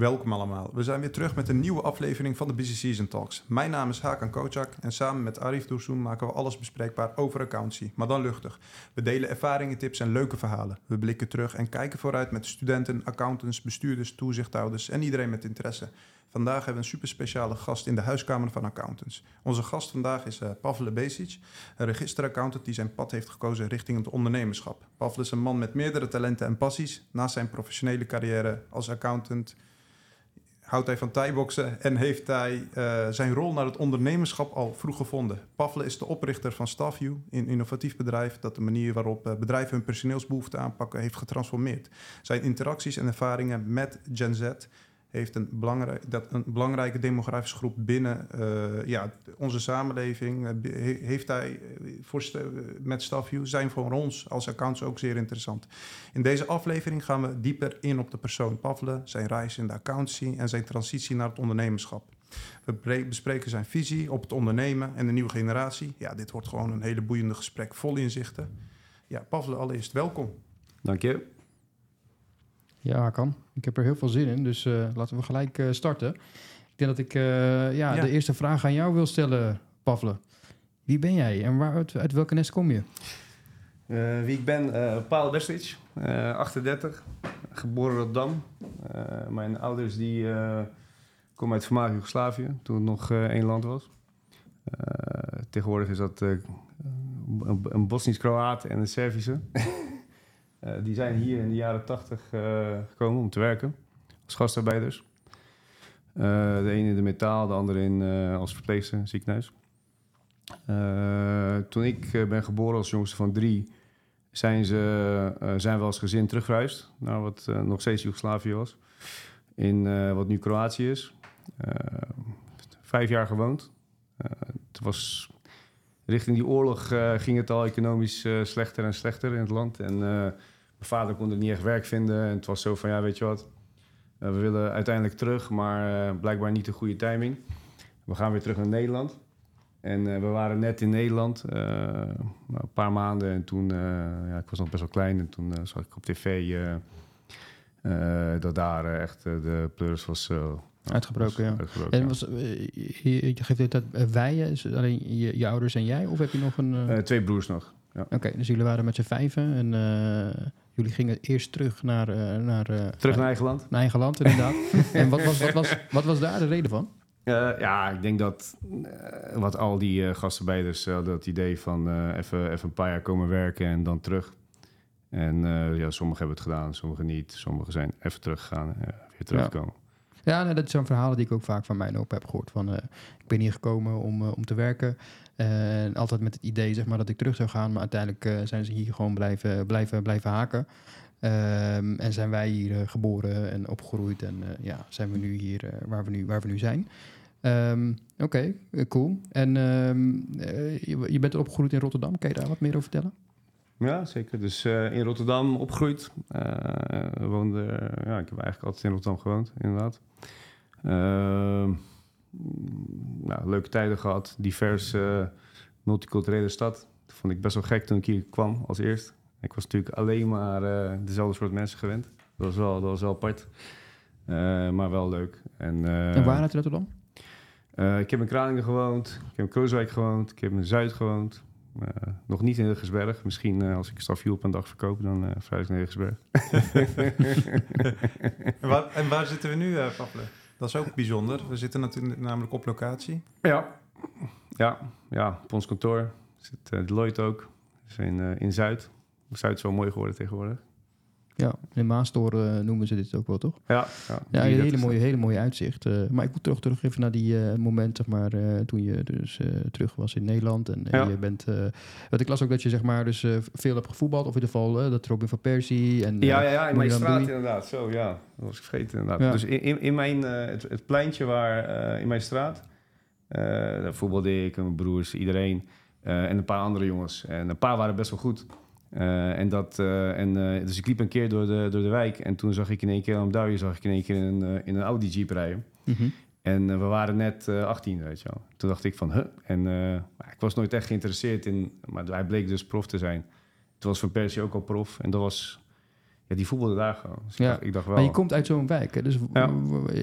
Welkom allemaal. We zijn weer terug met een nieuwe aflevering van de Busy Season Talks. Mijn naam is Hakan Kocak en samen met Arif Doursoen maken we alles bespreekbaar over accountancy, maar dan luchtig. We delen ervaringen, tips en leuke verhalen. We blikken terug en kijken vooruit met studenten, accountants, bestuurders, toezichthouders en iedereen met interesse. Vandaag hebben we een super speciale gast in de huiskamer van accountants. Onze gast vandaag is uh, Pavle Besic, een registeraccountant die zijn pad heeft gekozen richting het ondernemerschap. Pavle is een man met meerdere talenten en passies. Naast zijn professionele carrière als accountant houdt hij van thai-boksen en heeft hij uh, zijn rol naar het ondernemerschap al vroeg gevonden. Pavle is de oprichter van Staffview, een innovatief bedrijf dat de manier waarop uh, bedrijven hun personeelsbehoeften aanpakken heeft getransformeerd. Zijn interacties en ervaringen met Gen Z heeft een, belangrijk, dat een belangrijke demografische groep binnen uh, ja, onze samenleving. Uh, heeft hij voor, met Staffview zijn voor ons als accounts ook zeer interessant. In deze aflevering gaan we dieper in op de persoon Pavle, zijn reis in de accountancy en zijn transitie naar het ondernemerschap. We bespreken zijn visie op het ondernemen en de nieuwe generatie. Ja, dit wordt gewoon een hele boeiende gesprek vol inzichten. Ja, Pavle, allereerst welkom. Dank je. Ja, kan. Ik heb er heel veel zin in, dus uh, laten we gelijk uh, starten. Ik denk dat ik uh, ja, ja, de eerste vraag aan jou wil stellen, Pavle. Wie ben jij en waar, uit, uit welke nest kom je? wie ik ben? Paul Bestic, 38, geboren in Rotterdam. mijn ouders die, komen uit voormalig Joegoslavië, toen het nog één land was. tegenwoordig is dat een, een Bosnisch-Kroaat en een Servische. Uh, die zijn hier in de jaren 80 uh, gekomen om te werken als gastarbeiders. Uh, de ene in de metaal, de andere in, als verpleegster ziekenhuis. toen ik ben geboren als jongste van drie, zijn, ze, zijn we als gezin teruggereisd naar wat nog steeds Joegoslavië was. In wat nu Kroatië is. vijf jaar gewoond. het was richting die oorlog ging het al economisch slechter en slechter in het land. En mijn vader kon er niet echt werk vinden. En het was zo van, ja, weet je wat... Uh, we willen uiteindelijk terug, maar uh, blijkbaar niet de goede timing. We gaan weer terug naar Nederland. En uh, we waren net in Nederland, nou, een paar maanden. En toen, ja, ik was nog best wel klein. En toen zag ik op tv dat daar echt de pleuris was... Uitgebroken, ja. Uitgebroken, en was, je, je geeft het wij, alleen je, je, ouders en jij? Of heb je nog een... twee broers nog. Ja. Oké, dus jullie waren met z'n vijven en Jullie gingen eerst terug naar... Uh, naar uh, terug naar eigen land? Naar eigen land, inderdaad. en wat was, wat, was, wat was daar de reden van? Uh, ja, ik denk dat wat al die uh, gastenbeiders dat idee van even, even een paar jaar komen werken en dan terug. En ja, sommigen hebben het gedaan, sommigen niet. Sommigen zijn even teruggegaan en weer teruggekomen. Ja, ja dat zijn verhalen die ik ook vaak van mijn op heb gehoord. Van, ik ben hier gekomen om, om te werken. En altijd met het idee zeg maar, dat ik terug zou gaan. Maar uiteindelijk uh, zijn ze hier gewoon blijven, blijven, blijven haken. Um, en zijn wij hier uh, geboren en opgegroeid. En ja, zijn we nu hier waar, we nu, waar we nu zijn. Um, Oké, cool. En um, je, bent opgegroeid in Rotterdam. Kan je daar wat meer over vertellen? Ja, zeker. Dus in Rotterdam opgegroeid. woonde, ja, ik heb eigenlijk altijd in Rotterdam gewoond, inderdaad. Ehm, nou, leuke tijden gehad. Divers uh, multiculturele stad. Dat vond ik best wel gek toen ik hier kwam als eerst. Ik was natuurlijk alleen maar uh, dezelfde soort mensen gewend. Dat was wel, dat was wel apart. Uh, maar wel leuk. En, en waar uit Rotterdam? ik heb in Kralingen gewoond. Ik heb in Krooswijk gewoond. Ik heb in Zuid gewoond. nog niet in Hillegersberg. Misschien als ik stafje op een dag verkoop, dan uh, verhuis ik naar Hillegersberg. en, waar, en waar zitten we nu, uh, Paple? Dat is ook bijzonder. We zitten natuurlijk namelijk op locatie. Ja, ja, ja op ons kantoor zit uh, Deloitte ook. We zijn uh, in Zuid. Zuid is wel mooi geworden tegenwoordig. Ja, in Maastoren uh, noemen ze dit ook wel, toch? Ja, ja, ja een hele mooie, hele mooie uitzicht. Uh, maar ik moet terug, terug even naar die uh, moment, zeg maar, toen je dus terug was in Nederland. En, ja. je bent, wat ik las ook dat je zeg maar dus veel hebt gevoetbald, of in ieder geval dat Robin van Persie. En, ja, ja, ja, in mijn straat inderdaad. Zo, ja, dat was ik vergeten inderdaad. Ja. Dus in, in mijn, het, het, pleintje waar, in mijn straat, daar voetbalde ik en mijn broers, iedereen. en een paar andere jongens. En een paar waren best wel goed. Uh, en dat, uh, en, uh, dus ik liep een keer door de, door de wijk en toen zag ik in één keer aan Duijen zag ik in één keer in een, in een Audi Jeep rijden. Mm -hmm. En we waren net 18, weet je wel. Toen dacht ik van, huh? En ik was nooit echt geïnteresseerd in, maar hij bleek dus prof te zijn. Toen was Van Persie ook al prof en dat was ja, die voetbalde daar gewoon. Dus Ja, ik, dacht, ik dacht wel... Maar je komt uit zo'n wijk. Hè? Dus Ja.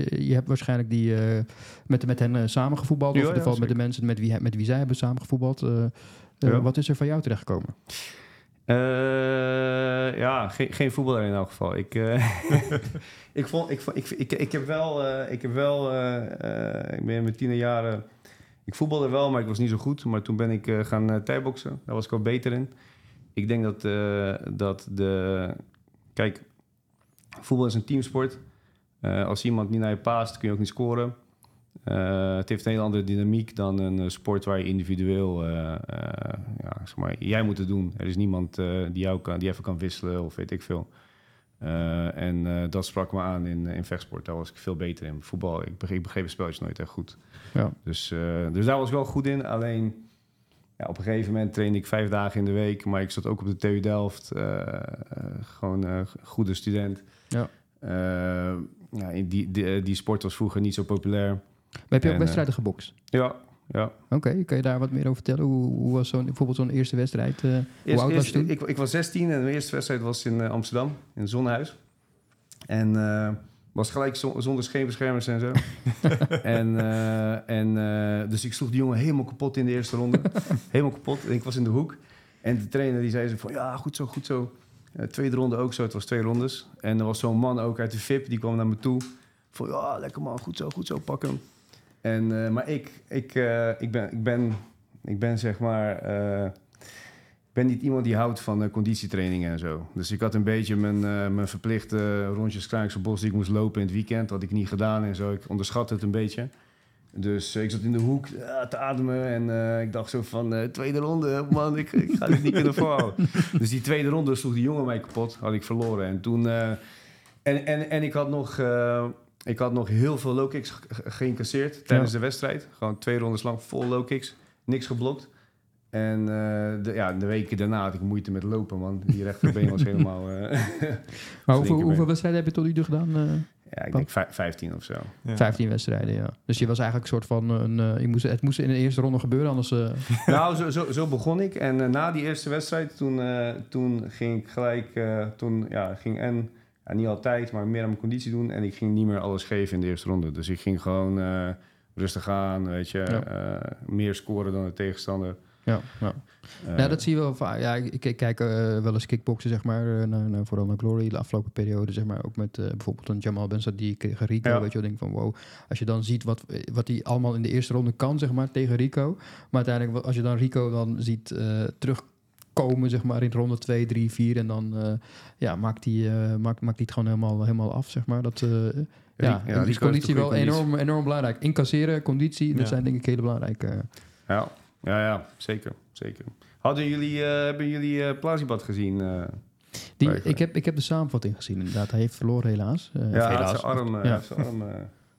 je hebt waarschijnlijk die, eh, met, met hen eh, samengevoetbald. Of in ieder geval met de mensen met wie, met wie zij hebben samengevoetbald. Eh, eh. Wat is er van jou terechtgekomen? Eh, ja, geen, geen voetballer in elk geval. Ik, eh, ik, vond, ik, vond, ik, ik, ik heb wel, eh, ik heb wel, ik ben in mijn tienerjaren, ik voetbalde wel, maar ik was niet zo goed. Maar toen ben ik gaan thijboksen, daar was ik wel beter in. Ik denk dat, dat de, kijk, voetbal is een teamsport. Als iemand niet naar je paast, kun je ook niet scoren. Uh, het heeft een hele andere dynamiek dan een uh, sport waar je individueel, uh, ja, zeg maar, jij moet het doen. Er is niemand die jou kan, die even kan wisselen of weet ik veel. En dat sprak me aan in, in vechtsport. Daar was ik veel beter in. Voetbal, ik begreep, ik begreep het nooit echt goed. Ja. Dus, dus daar was ik wel goed in. Alleen ja, op een gegeven moment trainde ik vijf dagen in de week. Maar ik zat ook op de TU Delft. gewoon een goede student. Ja. ja, die, die, die sport was vroeger niet zo populair. Maar heb je ook En, wedstrijden gebokst? Ja, ja. Oké, okay, kan je daar wat meer over vertellen? Hoe, hoe was zo'n, bijvoorbeeld zo'n eerste wedstrijd? Uh, hoe eerst, oud was je toen? Ik, ik, was 16 en de eerste wedstrijd was in uh, Amsterdam, in het Zonnehuis. En uh, was gelijk zonder scheenbeschermers en zo. en en dus ik sloeg die jongen helemaal kapot in de eerste ronde. helemaal kapot. En ik was in de hoek. En de trainer die zei zo van, ja, goed zo, goed zo. tweede ronde ook zo, het was twee rondes. En er was zo'n man ook uit de VIP, die kwam naar me toe. Van, ja, lekker man, goed zo, goed zo, pak hem. En, uh, maar ik, ik, uh, ik, ben, ik, ben, ik ben zeg maar. Uh, ik ben niet iemand die houdt van conditietrainingen en zo. Dus ik had een beetje mijn, mijn verplichte rondjes Kraankse Bos die ik moest lopen in het weekend. had ik niet gedaan en zo. Ik onderschat het een beetje. Dus ik zat in de hoek te ademen en ik dacht zo van tweede ronde, man, ik, ik ga dit niet kunnen volhouden. dus die tweede ronde sloeg die jongen mij kapot, had ik verloren. En toen, en, en, en ik had nog ik had nog heel veel low kicks geïncasseerd tijdens ja. de wedstrijd. Gewoon twee rondes lang vol low kicks. Niks geblokt. En uh, de, ja, de weken daarna had ik moeite met lopen, man. Die rechterbeen was helemaal... Uh, maar hoeveel, hoeveel, wedstrijden heb je tot nu toe gedaan? Uh, ja, ik denk 15 of zo. Ja. 15 wedstrijden, ja. Dus je was eigenlijk een soort van... Een, je moest, het moest in de eerste ronde gebeuren, anders... nou, zo, zo, zo, begon ik. En na die eerste wedstrijd, toen, toen ging ik gelijk... toen ja, ging en ja, niet altijd, maar meer aan mijn conditie doen. En ik ging niet meer alles geven in de eerste ronde. Dus ik ging gewoon uh, rustig aan, weet je. Ja. Uh, meer scoren dan de tegenstander. Ja, ja. Uh, ja dat zie je wel vaak. Ja, ik, ik kijk wel eens kickboksen, zeg maar, naar, vooral naar Glory de afgelopen periode, zeg maar. Ook met bijvoorbeeld een Jamal Ben die tegen Rico, ja. weet je denk van, wow, als je dan ziet wat, wat hij allemaal in de eerste ronde kan, zeg maar, tegen Rico. Maar uiteindelijk, als je dan Rico dan ziet terug komen, zeg maar, in ronde 2, 3, 4. En dan uh, ja, maakt hij uh, maakt, maakt het gewoon helemaal, helemaal af, zeg maar. Dat, uh, ja, ja, is conditie wel enorm, enorm belangrijk. Incasseren, conditie, dat ja. zijn denk ik hele belangrijke... Ja, ja, ja zeker, zeker. Hadden jullie, hebben jullie uh, Plazibad gezien? Die, ik, heb, ik heb de samenvatting gezien, inderdaad. Hij heeft verloren, helaas. ja, helaas. Hij had zijn arm, ja. heeft zijn arm,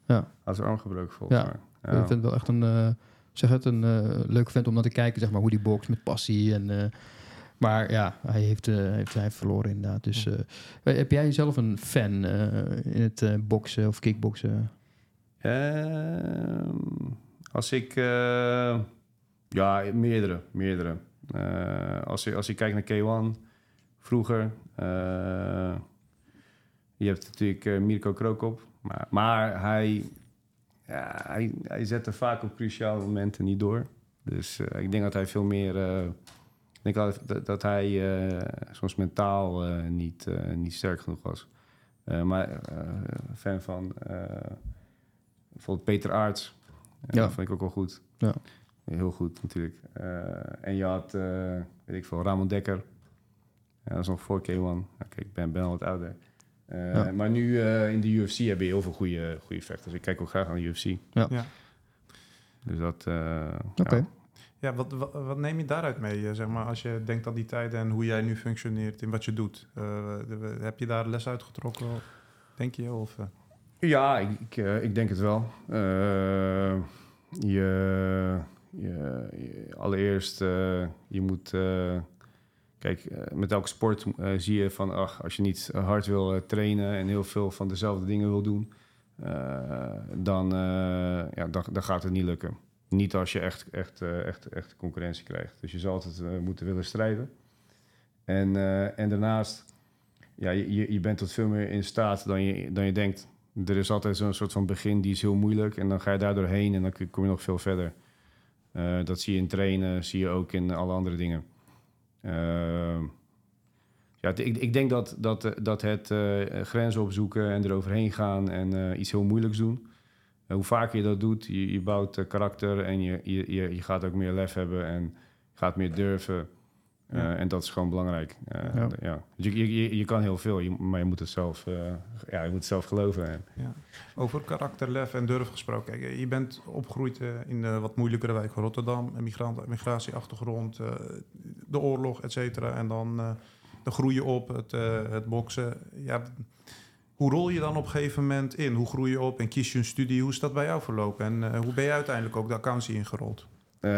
ja. had zijn arm gebroken, volgens ja. mij. Ja. Ik vind het wel echt een, zeg het, een leuke vent om naar te kijken, zeg maar, hoe die bokst met passie en... Maar ja, hij heeft, uh, heeft, hij heeft verloren inderdaad. Dus uh, heb jij zelf een fan uh, in het boksen of kickboksen? Ehm, als ik... ja, meerdere. meerdere. als, je, als je kijkt naar K1, vroeger... je hebt natuurlijk Mirko Krokop. Maar, maar hij, ja, hij, hij zette vaak op cruciale momenten niet door. Dus ik denk dat hij veel meer... Ik denk dat, dat hij uh, soms mentaal uh, niet, uh, niet sterk genoeg was. maar fan van bijvoorbeeld Peter Aarts. Ja. Dat vond ik ook wel goed. Ja. Heel goed natuurlijk. en je had, weet ik veel, Ramon Dekker. dat is nog voor K1. Okay, ik ben, ben al wat ouder. Ja. Maar nu in de UFC heb je heel veel goede, goede vechters. Ik kijk ook graag naar de UFC. Ja. ja. Dus dat... Oké. Okay. Ja, wat, wat, wat, neem je daaruit mee, zeg maar, als je denkt aan die tijden en hoe jij nu functioneert in wat je doet? Uh, heb je daar les uit getrokken, denk je? Of, uh? Ja, ik, ik, denk het wel. Je, je, allereerst, je moet... kijk, met elke sport zie je van... Ach, als je niet hard wil trainen en heel veel van dezelfde dingen wil doen... dan, ja, dan, dan gaat het niet lukken. Niet als je echt, echt, echt, echt concurrentie krijgt. Dus je zal altijd uh, moeten willen strijden. En, uh, en daarnaast, ja, je, je bent tot veel meer in staat dan je, dan je denkt. Er is altijd zo'n soort van begin die is heel moeilijk en dan ga je daar doorheen en dan kom je nog veel verder. Eh, dat zie je in trainen, zie je ook in alle andere dingen. Ehm, ja, ik, ik denk dat, dat, eh, dat het eh, grenzen opzoeken en eroverheen gaan en eh, iets heel moeilijks doen. Hoe vaker je dat doet, je, je bouwt eh, karakter en je, je, je, je gaat ook meer lef hebben en gaat meer durven. Eh, Ja. En dat is gewoon belangrijk. Eh, Ja. ja. Je, je, je, kan heel veel, je- maar je moet het zelf, ja, je moet het zelf geloven. En, Ja. Over karakter, lef en durf gesproken. Kijk, je bent opgegroeid in de wat moeilijkere wijk van Rotterdam. Een migrant, migratieachtergrond, de oorlog, et cetera. En dan, dan groei je op, het, het boksen. Ja, hoe rol je dan op een gegeven moment in? Hoe groei je op en kies je een studie? Hoe is dat bij jou verlopen? En eh, hoe ben je uiteindelijk ook de accountie ingerold? Eh,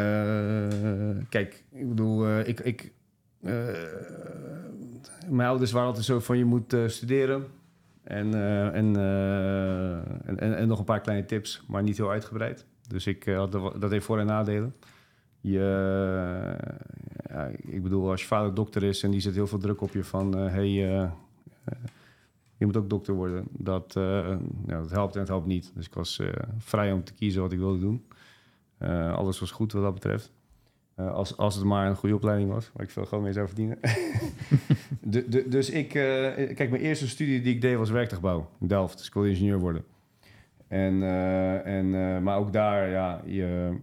kijk, ik bedoel, eh, ik, ik, mijn ouders waren altijd zo van je moet studeren. En, en, en, en, en nog een paar kleine tips, maar niet heel uitgebreid. Dus ik, had, dat heeft voor- en nadelen. Je, ik bedoel, als je vader dokter is en die zet heel veel druk op je van... hey, je moet ook dokter worden. Dat, eh, dat helpt en het helpt niet. Dus ik was eh, vrij om te kiezen wat ik wilde doen. Eh, alles was goed wat dat betreft. Als, als het maar een goede opleiding was, waar ik veel gewoon mee zou verdienen. de, de, dus ik, kijk, mijn eerste studie die ik deed was werktuigbouw in Delft. Dus ik wilde ingenieur worden. En, en, maar ook daar, ja, je,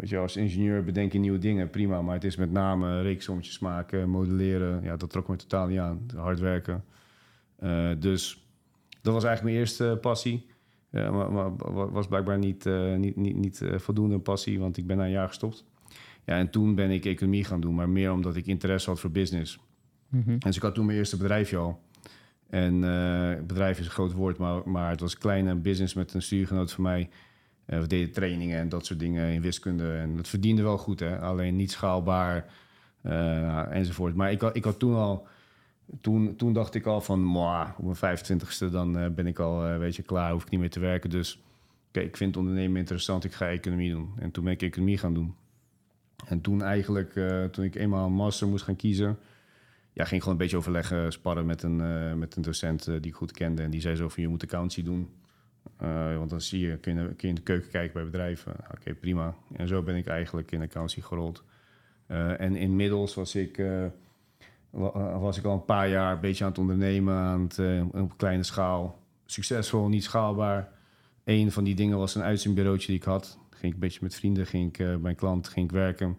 je, als ingenieur bedenk je nieuwe dingen, prima. Maar het is met name rekensommetjes maken, modelleren. Ja, dat trok me totaal niet aan. Hard werken. Eh, dus dat was eigenlijk mijn eerste passie. Ja, maar, maar wa- was blijkbaar niet, eh, niet, niet, niet eh, voldoende een passie, want ik ben na een jaar gestopt. Ja, en toen ben ik economie gaan doen, maar meer omdat ik interesse had voor business. Mhm. En dus ik had toen mijn eerste bedrijfje al. En eh, bedrijf is een groot woord, maar, maar het was een kleine business met een stuurgenoot van mij. Eh, we deden trainingen en dat soort dingen in wiskunde. En dat verdiende wel goed, hè? alleen niet schaalbaar eh, enzovoort. Maar ik had, ik had toen al, toen, toen dacht ik al van, "Mwah, op mijn 25ste dan eh, ben ik al, eh, weet je, klaar, hoef ik niet meer te werken. Dus oké, ik vind ondernemen interessant, ik ga economie doen. En toen ben ik economie gaan doen. En toen eigenlijk, eh, toen ik eenmaal een master moest gaan kiezen, ja, ging ik gewoon een beetje overleggen, sparren met een, met een docent die ik goed kende. En die zei zo van, je moet accountancy doen. Want dan zie je, kun je, kun je in de keuken kijken bij bedrijven. Nou, Oké, prima. En zo ben ik eigenlijk in accountancy gerold. En inmiddels was ik, was ik al een paar jaar een beetje aan het ondernemen, aan het, eh, op kleine schaal. Succesvol, niet schaalbaar. Een van die dingen was een uitzendbureautje die ik had. Ging ik een beetje met vrienden, ging ik eh, bij een klant ging ik werken.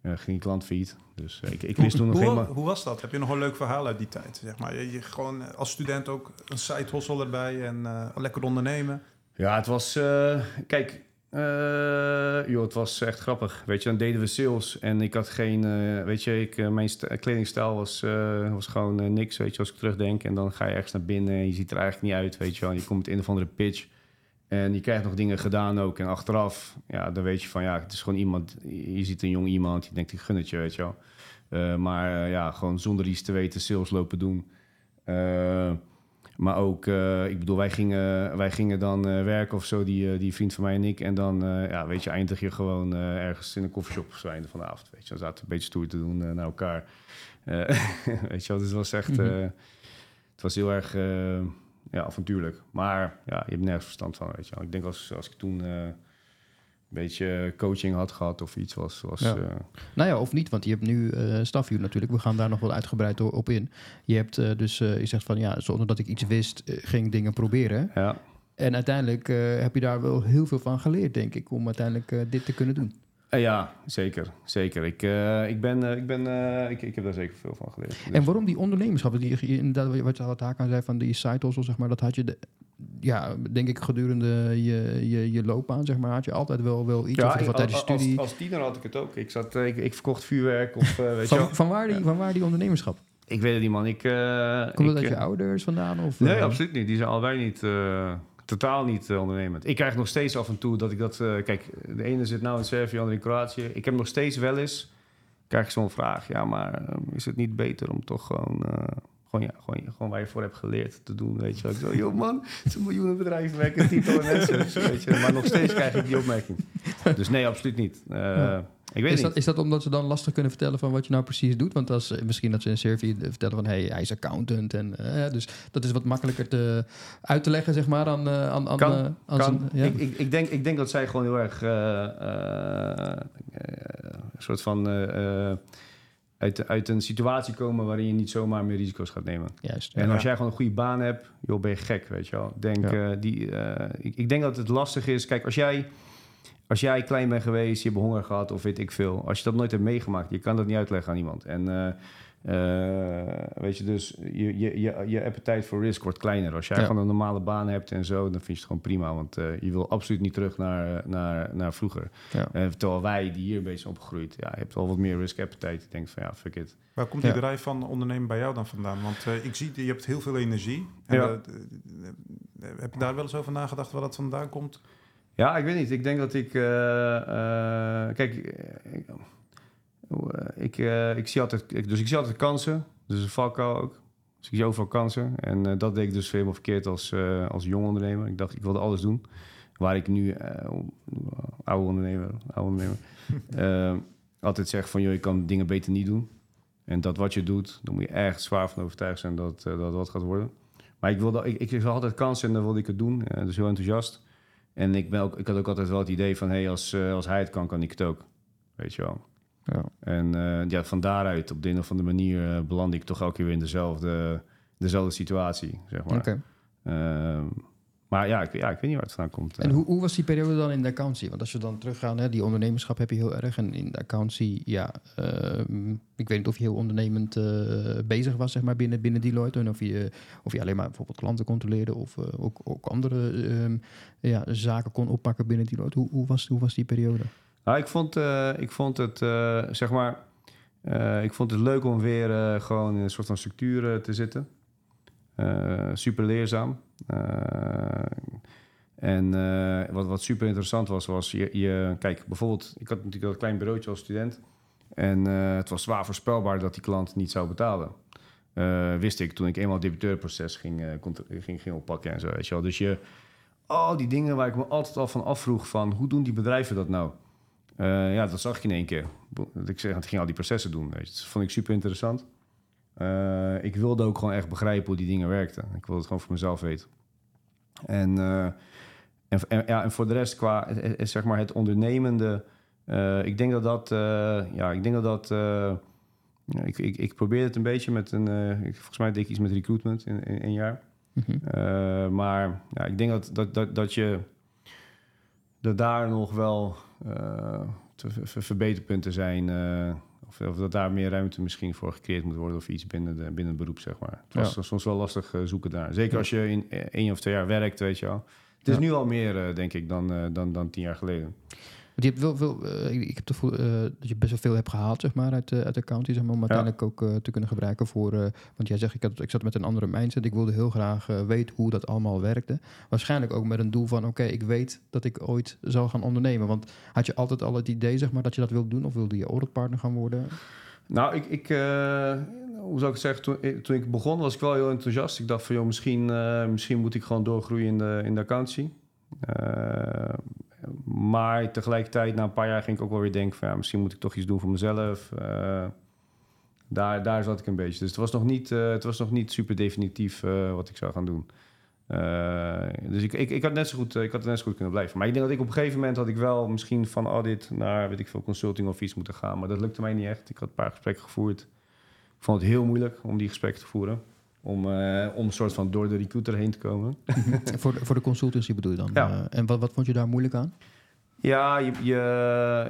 Eh, ging ik klant failliet. Dus eh, ik, ik wist toen nog hoe, helemaal... hoe was dat? Heb je nog een leuk verhaal uit die tijd? Zeg maar? je, je gewoon eh, als student ook een side hustle erbij en eh, lekker ondernemen. Ja, het was... eh, kijk, eh, joh, het was echt grappig. Weet je, dan deden we sales en ik had geen... eh, weet je, ik, eh, mijn st- kledingstijl was, was gewoon niks, weet je, als ik terugdenk. En dan ga je ergens naar binnen en je ziet er eigenlijk niet uit, weet je wel. En je komt in een of andere pitch en je krijgt nog dingen gedaan ook. En achteraf, ja, dan weet je van, ja, het is gewoon iemand... Je ziet een jong iemand, je denkt, ik gun het je, weet je wel. Maar ja, gewoon zonder iets te weten sales lopen doen. Maar ook, eh, ik bedoel, wij gingen, wij gingen dan eh, werken of zo, die, eh, die vriend van mij en ik. En dan, ja, weet je, eindig je gewoon ergens in een koffieshop of zo einde van de avond. Weet je, dan zaten we een beetje stoer te doen naar elkaar. Weet je wel, dus het was echt, Mhm. het was heel erg ja, avontuurlijk. Maar ja, je hebt nergens verstand van, weet je wel. Ik denk als, als ik toen beetje coaching had gehad of iets was, was Ja. eh, Nou ja, of niet, want je hebt nu eh Staffview natuurlijk. We gaan daar nog wel uitgebreid op in. Je hebt eh, dus, je zegt van ja, zonder dat ik iets wist, ging ik dingen proberen. ja. En uiteindelijk heb je daar wel heel veel van geleerd, denk ik, om uiteindelijk dit te kunnen doen. Ja, zeker. Zeker. Ik, ik, ben, ik, ben, ik, ik heb daar zeker veel van geleerd. Dus- En waarom die ondernemerschap? Die, je- inderdaad, wat je Haak aan zei van die side hustle, zeg maar, dat had je, de, ja, denk ik, gedurende je, je, je loopbaan, zeg maar, had je altijd wel, wel iets. of wat tijdens je als, studie. als, als tiener had ik het ook. Ik, zat, eh, ik, ik verkocht vuurwerk of eh, weet je wel. van, van, waar die, van waar die ondernemerschap? Ik weet het niet, man. Ik, eh, Komt dat uit je ouders vandaan? Of, Nee, absoluut niet. Die zijn allebei niet, totaal niet ondernemend. Ik krijg nog steeds af en toe dat ik dat... kijk, de ene zit nou in Servië, de andere in Kroatië. Ik heb nog steeds wel eens... krijg ik zo'n vraag. Ja, maar eh, is het niet beter om toch gewoon... gewoon, ja, gewoon, gewoon waar je voor hebt geleerd te doen, weet je wel. Ik zo, joh man, het is een miljoenen bedrijven, werken tientallen mensen. Weet je, maar nog steeds krijg ik die opmerking. Dus nee, absoluut niet. Eh, Ja. Ik weet Is niet. dat, is dat omdat ze dan lastig kunnen vertellen van wat je nou precies doet? Want als, eh, misschien dat ze in Servië vertellen van hey, hij is accountant. En, eh, dus dat is wat makkelijker te, uit te leggen, zeg maar, eh, aan, aan, Kan, aan Kan. zijn- ja? ik, ik, ik, denk, ik denk dat zij gewoon heel erg een soort van uit, uit een situatie komen waarin je niet zomaar meer risico's gaat nemen. Juist. En Ja. als jij gewoon een goede baan hebt, joh, ben je gek, weet je wel. Denk, Ja. eh, die, eh, ik, ik denk dat het lastig is. Kijk, als jij, als jij klein bent geweest, je hebt honger gehad of weet ik veel. Als je dat nooit hebt meegemaakt, je kan dat niet uitleggen aan iemand. En eh, weet je, dus je, je, je, je appetite voor risk wordt kleiner. Als jij Ja. gewoon een normale baan hebt en zo, dan vind je het gewoon prima. Want eh, je wil absoluut niet terug naar, naar, naar vroeger. Ja. Eh, terwijl wij, die hier een beetje zijn opgegroeid, ja, je hebt al wat meer risk appetite. Je denkt van ja, fuck it. Waar komt Ja. die drijf van ondernemen bij jou dan vandaan? Want eh, ik zie, je hebt heel veel energie. En, Ja. heb je daar wel eens over nagedacht waar dat vandaan komt? Ja, ik weet niet. Ik denk dat ik. eh, eh, kijk, ik, ik, eh, ik zie altijd. Ik, dus ik zie altijd kansen. Dus een valkuil ook. Dus ik zie overal kansen. En eh, dat deed ik dus helemaal verkeerd als, eh, als jong ondernemer. Ik dacht, ik wilde alles doen. Waar ik nu, eh, oude ondernemer, oude ondernemer eh, altijd zeg van, joh, je kan dingen beter niet doen. En dat wat je doet, dan moet je echt zwaar van overtuigd zijn dat eh, dat wat gaat worden. Maar ik, wilde, ik, ik zag altijd kansen en dan wilde ik het doen. Eh, dus heel enthousiast. En ik, ben ook, ik had ook altijd wel het idee van... hey, als, eh, als hij het kan, kan ik het ook. Weet je wel. Ja. En eh, ja, van daaruit, op de een of andere manier... eh, beland ik toch elke keer weer in dezelfde, dezelfde situatie, zeg maar. Oké. Ehm, maar ja ik, ja, ik weet niet waar het vandaan komt. En Eh, hoe, hoe was die periode dan in de accountie? Want als je dan teruggaan, hè, die ondernemerschap heb je heel erg. En in de accountie, ja, ehm, ik weet niet of je heel ondernemend eh, bezig was, zeg maar, binnen, binnen Deloitte. En of je, of je alleen maar bijvoorbeeld klanten controleerde of eh, ook, ook andere ehm, ja, zaken kon oppakken binnen Deloitte. Hoe, hoe, was, hoe was die periode? Nou, ik vond, eh, ik vond het, eh, zeg maar... eh, ik vond het leuk om weer gewoon in een soort van structuur te zitten. Super leerzaam. En wat, wat super interessant was, was je, je... Kijk, bijvoorbeeld, ik had natuurlijk dat klein bureautje als student. En het was zwaar voorspelbaar dat die klant niet zou betalen. Wist ik toen ik eenmaal het debiteurproces ging, ging, ging oppakken en zo. Weet je wel. Dus je... Al die dingen waar ik me altijd al van afvroeg van... hoe doen die bedrijven dat nou? Eh, ja, dat zag ik in één keer. Dat ik zeg, het ging al die processen doen. Weet je. Dat vond ik super interessant. Eh, ik wilde ook gewoon echt begrijpen hoe die dingen werkten. Ik wilde het gewoon voor mezelf weten. En, eh, en, en, ja, en voor de rest, qua zeg maar het ondernemende... ik denk dat dat... ja, ik denk dat dat... ik, ik, ik probeerde het een beetje met een... volgens mij deed ik iets met recruitment in, in een jaar. Mhm. Maar ja, ik denk dat, dat, dat, dat je dat daar nog wel verbeterpunten zijn. eh, of, of dat daar meer ruimte misschien voor gecreëerd moet worden of iets binnen, de, binnen het beroep, zeg maar. Het was soms wel lastig eh, zoeken daar. Zeker Ja. als je in eh, één of twee jaar werkt, weet je wel. Het is nu al meer, eh, denk ik, dan, eh, dan, dan tien jaar geleden. Je hebt wel veel, eh, ik, heb het gevoel eh, dat je best wel veel hebt gehaald, zeg maar, uit, eh, uit de accounting, zeg maar, om uiteindelijk ook te kunnen gebruiken voor, want jij zegt, ik, had, ik zat met een andere mindset, ik wilde heel graag weten hoe dat allemaal werkte. Waarschijnlijk ook met een doel van, oké, ik weet dat ik ooit zal gaan ondernemen. Want had je altijd al het idee, zeg maar, dat je dat wilde doen, of wilde je auditpartner gaan worden? Nou, ik, ik hoe zou ik het zeggen, toen, ik- toen ik begon was ik wel heel enthousiast. Ik dacht van, joh, misschien, misschien moet ik gewoon doorgroeien in de, in de accountancy. Eh, maar tegelijkertijd, na een paar jaar ging ik ook wel weer denken van, ja, misschien moet ik toch iets doen voor mezelf. Eh, daar, daar zat ik een beetje. Dus het was nog niet, eh, het was nog niet super definitief eh, wat ik zou gaan doen. Dus ik, ik, ik, had net zo goed, ik had net zo goed kunnen blijven. Maar ik denk dat ik op een gegeven moment had ik wel misschien van audit naar weet ik veel consulting of iets moeten gaan. Maar dat lukte mij niet echt. Ik had een paar gesprekken gevoerd. Ik vond het heel moeilijk om die gesprekken te voeren. Om, eh, om een soort van door de recruiter heen te komen. voor, de, voor de consultancy bedoel je dan? Ja. Eh, en wat, wat vond je daar moeilijk aan? Ja, je, je,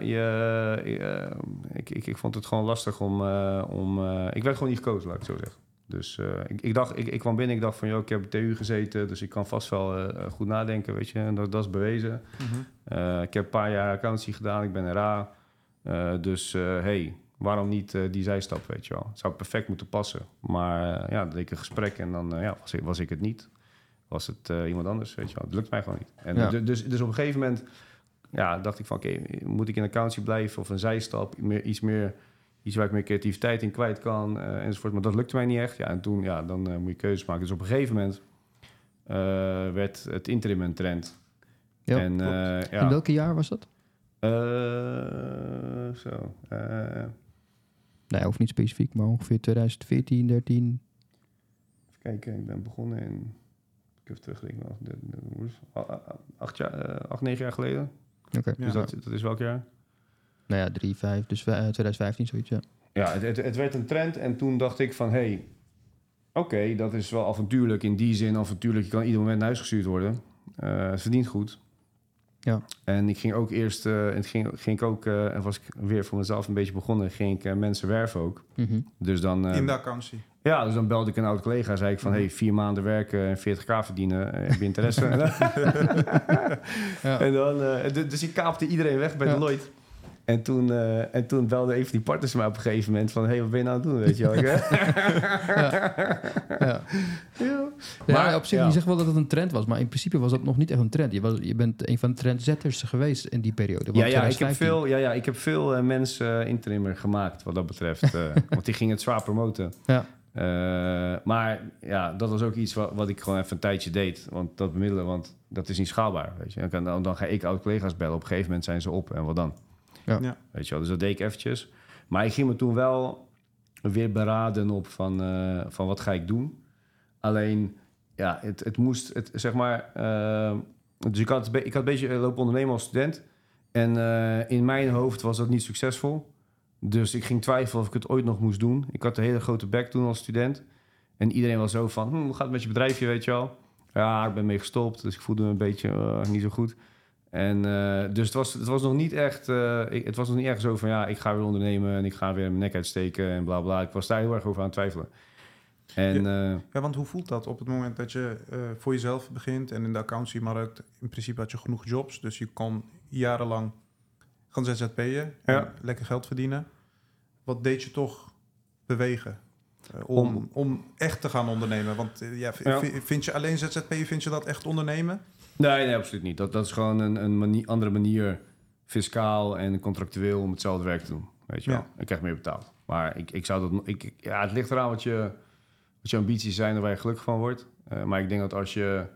je, je- ik, ik, ik vond het gewoon lastig om... eh, om eh, ik werd gewoon niet gekozen, laat ik het zo zeggen. Dus eh, ik, ik, dacht, ik, ik kwam binnen, ik dacht van... joh, ik heb TU gezeten, dus ik kan vast wel eh, goed nadenken, weet je. En dat, dat is bewezen. Eh, ik heb een paar jaar accountancy gedaan, ik ben RA. Eh, dus eh, hey, waarom niet eh, die zijstap, weet je wel. Zou perfect moeten passen. Maar eh, ja, dan deed ik een gesprek en dan eh, ja, was, ik, was ik het niet. Was het iemand anders, weet je wel. Het lukt mij gewoon niet. En Ja. du- dus, dus op een gegeven moment ja, dacht ik van... oké, moet ik in accountancy blijven of een zijstap? Meer, iets meer... Iets waar ik meer creativiteit in kwijt kan, enzovoort. Maar dat lukte mij niet echt. Ja, en toen, ja, dan moet je keuzes maken. Dus op een gegeven moment werd het interim een trend. Ja, en, eh, In ja, welke jaar was dat? Eh, zo. Eh, Nee, hoeft niet specifiek, maar ongeveer 2014, 13. even kijken, ik ben begonnen in... Ik heb teruggerekend. acht- jaar, eh, acht, negen jaar geleden. Oké. Dus dat, dat is welk jaar? Nou ja, 3, 5, dus eh, 2015 zoiets, ja. Ja, het, het, het werd een trend en toen dacht ik van... Hé, hey, oké, dat is wel avontuurlijk in die zin. Avontuurlijk, je kan ieder moment naar huis gestuurd worden. Eh, het verdient goed. Ja. En ik ging ook eerst... eh, en ging, ging ik ook... eh, en was ik weer voor mezelf een beetje begonnen... ging ik eh, mensen werven ook. Mhm. Dus dan... eh, In de accountie. Ja, dus dan belde ik een oud collega. Zei ik van, hey, vier maanden werken en 40k verdienen. Heb je interesse? Ja. en dan, dus ik kaapte iedereen weg bij Ja. Deloitte. En toen, eh, en toen belde een van die partners me op een gegeven moment van... hey, wat ben je nou aan het doen, weet je wel? Ik, Ja. ja. Ja, Maar, op zich, ja. je zegt wel dat het een trend was, maar in principe was dat nog niet echt een trend. Je, was, je bent een van de trendsetters geweest in die periode. Ja, want ja, ik heb 2015 veel, ja, ja, ik heb veel eh, mensen uh, interimmer gemaakt wat dat betreft. eh, want die gingen het zwaar promoten. Ja. Eh, maar ja, dat was ook iets wat, wat ik gewoon even een tijdje deed. Want dat bemiddelen, want dat is niet schaalbaar. Weet je. Dan, dan, dan ga ik oud-collega's bellen. Op een gegeven moment zijn ze op en wat dan? Ja. Ja. Weet je wel, dus dat deed ik eventjes. Maar ik ging me toen wel weer beraden op van, eh, van wat ga ik doen. Alleen, ja, het, het moest, het, zeg maar... eh, dus ik had, ik had een beetje lopen ondernemen als student. En eh, in mijn hoofd was dat niet succesvol. Dus ik ging twijfelen of ik het ooit nog moest doen. Ik had een hele grote bek toen als student. En iedereen was zo van, hm, hoe gaat het met je bedrijfje, weet je wel? Ja, ik ben mee gestopt, dus ik voelde me een beetje eh, niet zo goed. En eh, dus het was, het was nog niet echt, eh, ik, het was nog niet echt zo van, ja, ik ga weer ondernemen en ik ga weer mijn nek uitsteken en bla bla. Ik was daar heel erg over aan het twijfelen. En eh, Ja, want hoe voelt dat op het moment dat je voor jezelf begint en in de accountie-markt, in principe had je genoeg jobs, dus je kon jarenlang gaan ZZP'en en Ja. lekker geld verdienen. Wat deed je toch bewegen om, Om- echt te gaan ondernemen? Want ja, Ja. vind je alleen ZZP'en, vind je dat echt ondernemen? Nee, nee, absoluut niet. Dat, dat is gewoon een, een andere manier, fiscaal en contractueel, om hetzelfde werk te doen. Weet je wel. Ja. Ik krijg meer betaald. Maar ik, ik zou dat... Ik, ja, het ligt eraan wat je, wat je ambities zijn en waar je gelukkig van wordt. Eh, maar ik denk dat als je...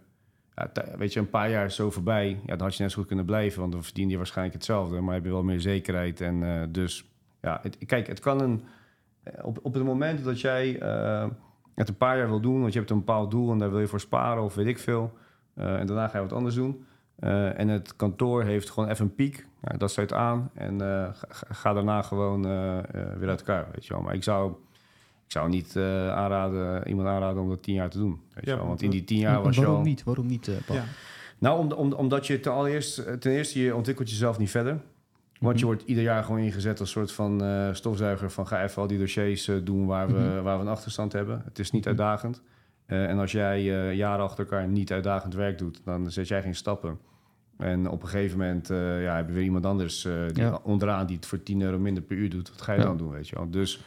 Ja, weet je, een paar jaar is zo voorbij, ja, dan had je net zo goed kunnen blijven. Want dan verdien je waarschijnlijk hetzelfde. Maar heb je wel meer zekerheid. En eh, dus, ja, het, kijk, het kan een... eh, Op, op het moment dat jij het een paar jaar wil doen, want je hebt een bepaald doel en daar wil je voor sparen of weet ik veel. Eh, en daarna ga je wat anders doen. Eh, en het kantoor heeft gewoon even een piek. Nou, dat sluit aan. En eh, ga, ga daarna gewoon weer uit elkaar. Weet je wel. Maar ik zou, ik zou niet eh, aanraden, iemand aanraden om dat tien jaar te doen. Weet Ja, je wel. Want in die tien jaar was je waarom al... niet? Waarom niet, Paul? Ja. Nou, om, om, omdat je ten, allereerst, ten eerste, je ontwikkelt jezelf niet verder. Want je Mhm. wordt ieder jaar gewoon ingezet als soort van eh, stofzuiger van ga even al die dossiers eh, doen waar we, Mhm. waar we een achterstand hebben. Het is niet Mhm. uitdagend. Eh, en als jij eh, jaren achter elkaar niet uitdagend werk doet, dan zet jij geen stappen. En op een gegeven moment eh, ja, heb je weer iemand anders die Ja. onderaan die het voor 10 euro minder per uur doet. Wat ga je Ja. dan doen, weet je wel? Dus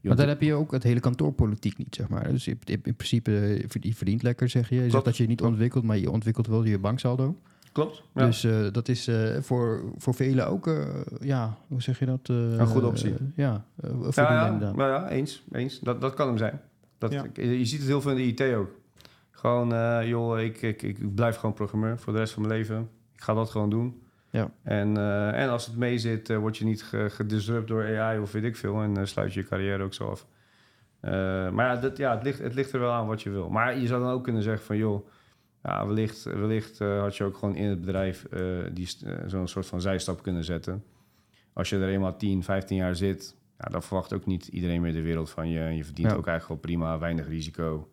Maar dan heb je ook het hele kantoorpolitiek niet, zeg maar. Dus in, in in principe, je verdient lekker, zeg je. Je zegt dat je niet ontwikkelt, maar je ontwikkelt wel je banksaldo. Klopt. Ja. Dus dat is voor, voor velen ook, ja, hoe zeg je dat? Een goede optie. ja, eh, ja, ja, nou ja, eens. eens. Dat, dat kan hem zijn. Dat, Ja. Je ziet het heel veel in de IT ook. Gewoon, eh, joh, ik, ik, ik blijf gewoon programmeur voor de rest van mijn leven. Ik ga dat gewoon doen. Ja. En, eh, en als het mee zit, eh, word je niet ge- gedisrupt door AI of weet ik veel. En sluit je je carrière ook zo af. Maar ja, dat, ja het, ligt, het ligt er wel aan wat je wil. Maar je zou dan ook kunnen zeggen van, joh, ja, wellicht, wellicht had je ook gewoon in het bedrijf die zo'n soort van zijstap kunnen zetten. Als je er eenmaal 10, 15 jaar zit, ja, dan verwacht ook niet iedereen meer de wereld van je. Je verdient Ja. ook eigenlijk wel prima, weinig risico.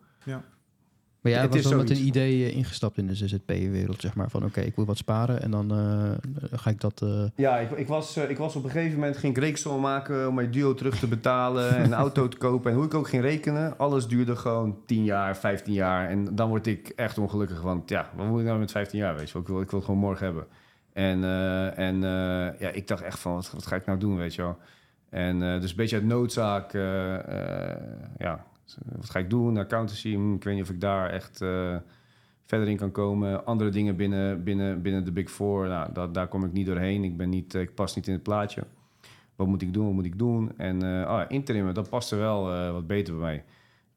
Maar jij Het was is wel met een idee eh, ingestapt in de ZZP-wereld, zeg maar. Van oké, ik wil wat sparen en dan eh, ga ik dat... eh, Ja, ik, ik, was, eh, ik was op een gegeven moment ging ik rekensom maken om mijn duo terug te betalen en een auto te kopen. En hoe ik ook ging rekenen, alles duurde gewoon 10 jaar, 15 jaar. En dan word ik echt ongelukkig, want ja, wat moet ik nou met 15 jaar, weet je wel? Ik wil, ik wil het gewoon morgen hebben. En, eh, en eh, ja, ik dacht echt van, wat, wat ga ik nou doen, weet je wel? En eh, dus een beetje uit noodzaak, eh, eh, ja, wat ga ik doen? Accountancy, hm, ik weet niet of ik daar echt verder in kan komen. Andere dingen binnen, binnen, binnen de Big Four, nou, dat, daar kom ik niet doorheen. Ik, ben niet, ik pas niet in het plaatje. Wat moet ik doen? Wat moet ik doen? En oh, interim, dat paste wel wat beter bij mij.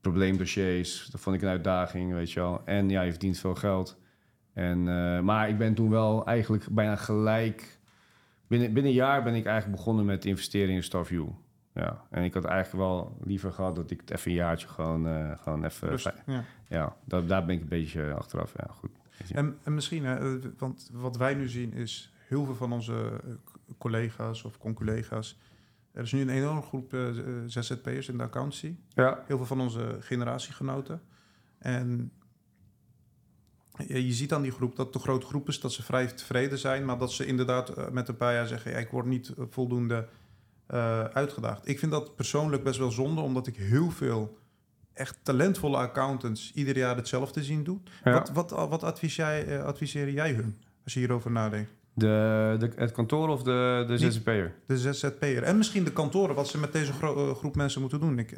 Probleemdossiers, dat vond ik een uitdaging, weet je wel. En ja, je verdient veel geld. En, maar ik ben toen wel eigenlijk bijna gelijk binnen, binnen een jaar ben ik eigenlijk begonnen met investeren in Starview. Ja, en ik had eigenlijk wel liever gehad dat ik het even een jaartje gewoon, eh, gewoon even... Rust- ja. Ja, daar, daar ben ik een beetje achteraf. Ja, goed. En, en misschien, hè, eh, want wat wij nu zien is heel veel van onze eh, collega's of conculega's. Er is nu een enorme groep eh, ZZP'ers in de accountancy. Ja, Heel veel van onze generatiegenoten. En je ziet aan die groep dat het een grote groep is, dat ze vrij tevreden zijn, maar dat ze inderdaad eh, met een paar jaar zeggen: ja, ik word niet eh, voldoende eh, uitgedaagd. Ik vind dat persoonlijk best wel zonde, omdat ik heel veel echt talentvolle accountants ieder jaar hetzelfde zien doen. Ja. Wat, wat, wat adviseer, jij, adviseer jij hun als je hierover nadenkt? de, de, het kantoor of de, de ZZP'er? De ZZP'er en misschien de kantoren, wat ze met deze gro- groep mensen moeten doen. Ik,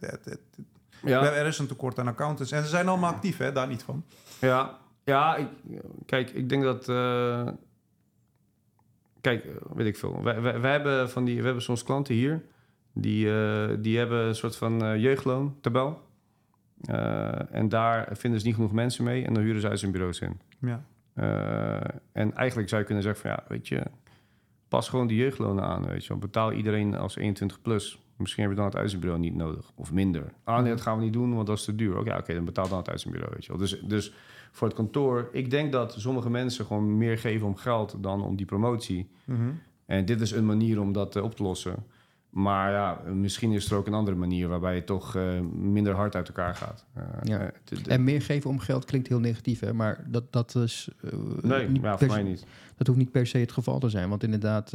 het- het- Ja, Er is een tekort aan accountants en ze zijn allemaal actief, hè? daar niet van. ja, ja ik, kijk, ik denk dat... eh, kijk, weet ik veel. Wij, wij, wij hebben van die, we hebben soms klanten hier... die, eh, die hebben een soort van eh, jeugdloontabel. En daar vinden ze niet genoeg mensen mee... en dan huren zij zijn bureaus in. Ja. En eigenlijk zou je kunnen zeggen van ja, weet je, pas gewoon die jeugdlonen aan, weet je wel. Betaal iedereen als 21 plus. Misschien heb je dan het uitzendbureau niet nodig. Of minder. Ah nee, dat gaan we niet doen, want dat is te duur. Oké, oké, dan betaal dan het uitzendbureau, weet je wel. Dus, dus voor het kantoor, ik denk dat sommige mensen gewoon meer geven om geld dan om die promotie. Mhm. En dit is een manier om dat eh, op te lossen. Maar ja, misschien is er ook een andere manier waarbij je toch eh, minder hard uit elkaar gaat. Eh, Ja. eh, En meer geven om geld klinkt heel negatief, hè? maar dat, dat is nee, niet ja, voor mij niet. dat hoeft niet per se het geval te zijn. Want inderdaad,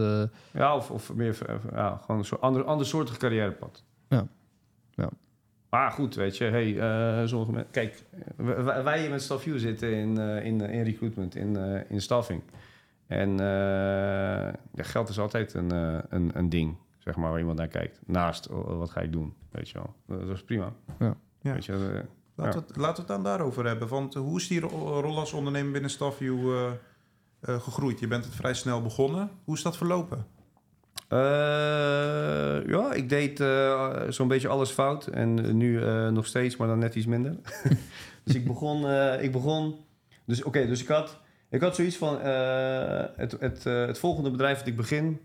Ja, of, of meer ja, gewoon een soort ander, andersoortig carrièrepad. Ja. Ja. Maar goed, weet je, hey, sommige mensen... Kijk, wij, wij hier met Staffview zitten in, in, in recruitment, in, in staffing. En geld is altijd een, een, een ding, zeg maar, waar iemand naar kijkt. Naast, oh, wat ga ik doen, weet je wel. Dat, is prima. Ja. Ja. Weet je, eh, Laten, we het, laten we het dan daarover hebben. Want eh, hoe is die ro- rol als ondernemer binnen Staffview eh, eh, gegroeid? Je bent het vrij snel begonnen. Hoe is dat verlopen? Eh, ja, ik deed eh, zo'n beetje alles fout. En nu eh, nog steeds, maar dan net iets minder. dus ik begon... eh, ik begon dus oké, dus ik had, ik had zoiets van... eh, het, het, eh, het volgende bedrijf dat ik begin...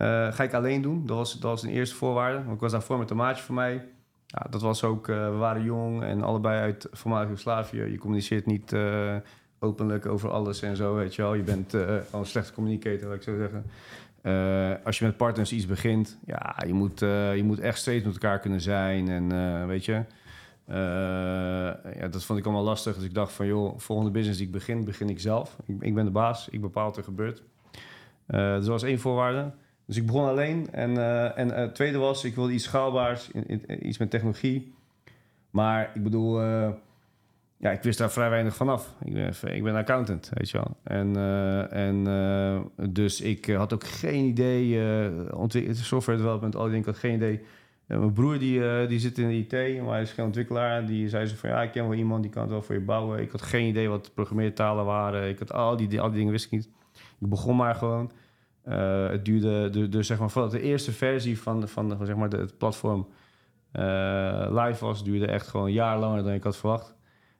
eh, ga ik alleen doen. Dat was, dat was een eerste voorwaarde. Ik was daarvoor met een maatje van mij. Ja, dat was ook... eh, we waren jong en allebei uit voormalig Joegoslavië. Je communiceert niet eh, openlijk over alles en zo, weet je wel. Je bent eh, al een slechte communicator, laat ik zo zeggen. Als je met partners iets begint, ja, je moet, je moet echt steeds met elkaar kunnen zijn. En weet je, ja, dat vond ik allemaal lastig. Dus ik dacht van, joh, volgende business die ik begin, begin ik zelf. Ik, ik ben de baas, ik bepaal wat er gebeurt. Dus dat was één voorwaarde. Dus ik begon alleen. En, eh, en het tweede was, ik wilde iets schaalbaars, in, in- iets met technologie. Maar ik bedoel, eh, ja, ik wist daar vrij weinig vanaf. Ik ben, ik ben accountant, weet je wel. En, eh, en eh, dus ik eh, had ook geen idee, eh software development, al die dingen, ik had geen idee. Eh, mijn broer die, eh, die zit in de IT, maar hij is geen ontwikkelaar. Die zei zo van, ja, ik ken wel iemand, die kan het wel voor je bouwen. Ik had geen idee wat programmeertalen waren. Ik had al die, al die dingen wist ik niet. Ik begon maar gewoon. Eh, het duurde, dus, dus zeg maar, voordat de eerste versie van, van, van zeg maar de, het platform eh, live was, duurde echt gewoon een jaar langer dan ik had verwacht.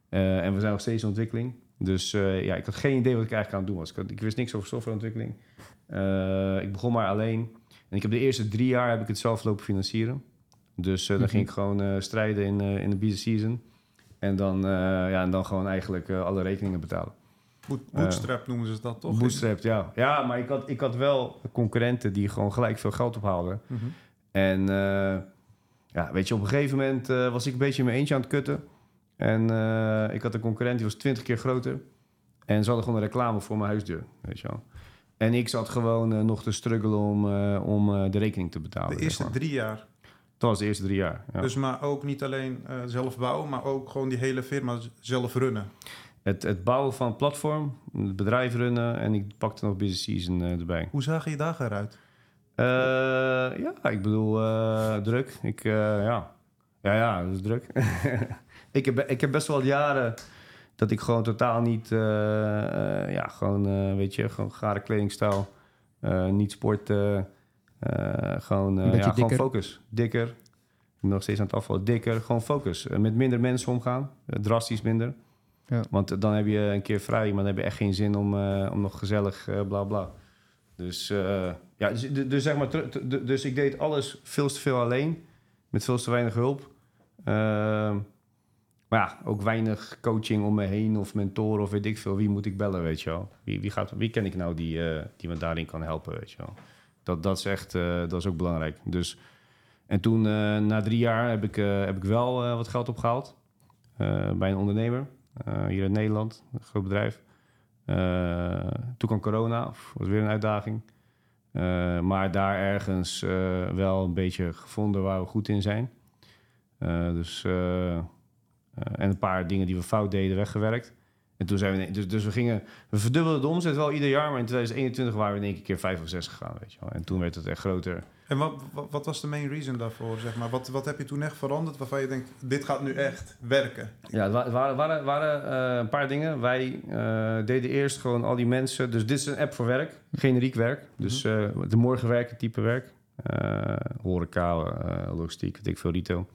Eh, en we zijn nog steeds in ontwikkeling. Dus ja, ik had geen idee wat ik eigenlijk aan het doen was. Ik, had- ik wist niks over softwareontwikkeling. Ik begon maar alleen. En ik heb de eerste drie jaar heb ik het zelf lopen financieren. Dus dan Mhm. ging ik gewoon strijden in, in de busy season. En dan, ja, en dan gewoon eigenlijk alle rekeningen betalen. Boot- Bootstrap noemen ze dat toch? Bootstrapped, ja. Ja, maar ik had, ik had wel concurrenten die gewoon gelijk veel geld ophaalden. Mhm. En eh, ja, weet je, op een gegeven moment eh, was ik een beetje in mijn eentje aan het kutten. En eh, ik had een concurrent die was twintig keer groter. En ze hadden gewoon een reclame voor mijn huisdeur, weet je wel. En ik zat gewoon nog te struggelen om, om de rekening te betalen. De zeg eerste maar. drie jaar. Dat was de eerste drie jaar. Ja. Dus maar ook niet alleen zelf bouwen, maar ook gewoon die hele firma zelf runnen. Het, het bouwen van een platform, het bedrijf runnen en ik pakte nog business season eh, erbij. Hoe zagen je dagen eruit? Eh, ja, ik bedoel, eh, druk. Ik, eh, ja. ja, ja, dat is druk. ik, heb, ik heb best wel jaren dat ik gewoon totaal niet, eh, eh, ja, gewoon, eh, weet je, gewoon gare kledingstijl, eh, niet sporten, eh, gewoon, eh, ja, gewoon focus. Dikker, nog steeds aan het afvallen, dikker, gewoon focus. Met minder mensen omgaan, drastisch minder. Ja. Want dan heb je een keer vrij, maar dan heb je echt geen zin om, eh, om nog gezellig, eh, bla bla. Dus, eh, ja, dus, dus, zeg maar, dus ik deed alles veel te veel alleen, met veel te weinig hulp. Ehm, maar ja, ook weinig coaching om me heen of mentoren of weet ik veel. Wie moet ik bellen, weet je wel? Wie, wie, gaat, wie ken ik nou die, die me daarin kan helpen, weet je wel? Dat, dat is echt, dat is ook belangrijk. Dus, en toen, na drie jaar, heb ik, heb ik wel wat geld opgehaald. eh, bij een ondernemer, hier in Nederland, een groot bedrijf. Eh, toen kwam corona, was weer een uitdaging. Eh, maar daar ergens eh, wel een beetje gevonden waar we goed in zijn. Eh, dus, eh, eh, en een paar dingen die we fout deden, weggewerkt. En toen zijn we, dus, dus we gingen, we verdubbelden de omzet wel ieder jaar, maar in 2021 waren we in één keer vijf of zes gegaan, weet je wel. En toen werd het echt groter. En wat, wat, was de main reason daarvoor, zeg maar? Wat, wat heb je toen echt veranderd waarvan je denkt, dit gaat nu echt werken? Ja, het wa- waren, waren, waren eh, een paar dingen. Wij eh, deden eerst gewoon al die mensen. Dus dit is een app voor werk, generiek werk. Dus eh, de morgen werken type werk. Horeca, logistiek, weet ik veel, retail.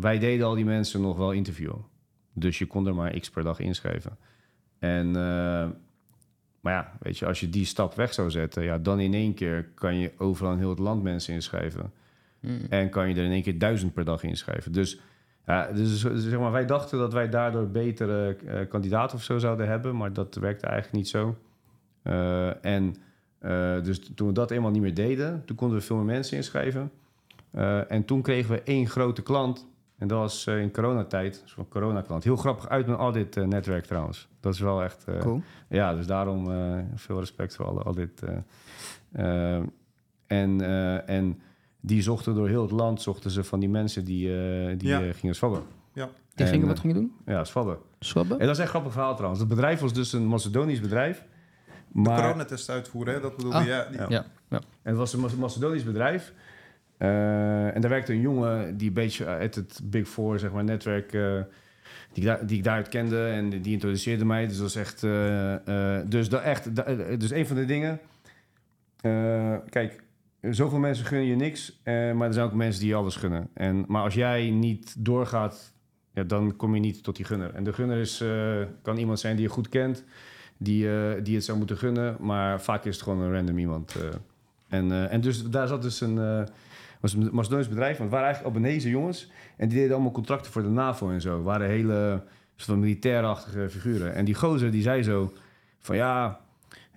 Wij deden al die mensen nog wel interviewen. Dus je kon er maar x per dag inschrijven. En, eh, maar ja, weet je, als je die stap weg zou zetten, ja, dan in één keer kan je overal in heel het land mensen inschrijven. Mm. En kan je er in één keer duizend per dag inschrijven. Dus, ja, dus zeg maar, wij dachten dat wij daardoor betere eh, kandidaten of zo zouden hebben, maar dat werkte eigenlijk niet zo. Eh, en dus toen we dat eenmaal niet meer deden, toen konden we veel meer mensen inschrijven. En toen kregen we één grote klant. En dat was eh, in coronatijd, een soort coronaklant. Heel grappig uit mijn audit-netwerk trouwens. Dat is wel echt... eh, Cool. ja, dus daarom eh, veel respect voor alle audit. eh. Eh, en, eh, en die zochten door heel het land, zochten ze van die mensen die, eh, die Ja. eh, gingen zwabben. Die En, gingen, eh, wat gingen doen? Ja, zwabben. Swabben? En dat is echt een grappig verhaal trouwens. Het bedrijf was dus een Macedonisch bedrijf. De Maar, coronatest uitvoeren, hè? dat bedoelde Ah, je? Ja, ja. Ja. En het was een Mac- Macedonisch bedrijf. Eh, en daar werkte een jongen die een beetje uit het Big Four, zeg maar, netwerk, eh, die, die ik daaruit kende en die introduceerde mij. Dus dat was echt, eh, eh, dus dat echt, eh, dus een van de dingen. eh, kijk, zoveel mensen gunnen je niks, eh, maar er zijn ook mensen die je alles gunnen. En, maar als jij niet doorgaat, ja, dan kom je niet tot die gunner. En de gunner is, eh, kan iemand zijn die je goed kent, die, eh, die het zou moeten gunnen, maar vaak is het gewoon een random iemand. eh. En, eh, en dus daar zat dus een, eh, was een Macedonisch bedrijf, want het waren eigenlijk Albanese jongens. En die deden allemaal contracten voor de NAVO en zo. waren hele soort van militairachtige figuren. En die gozer die zei zo van ja,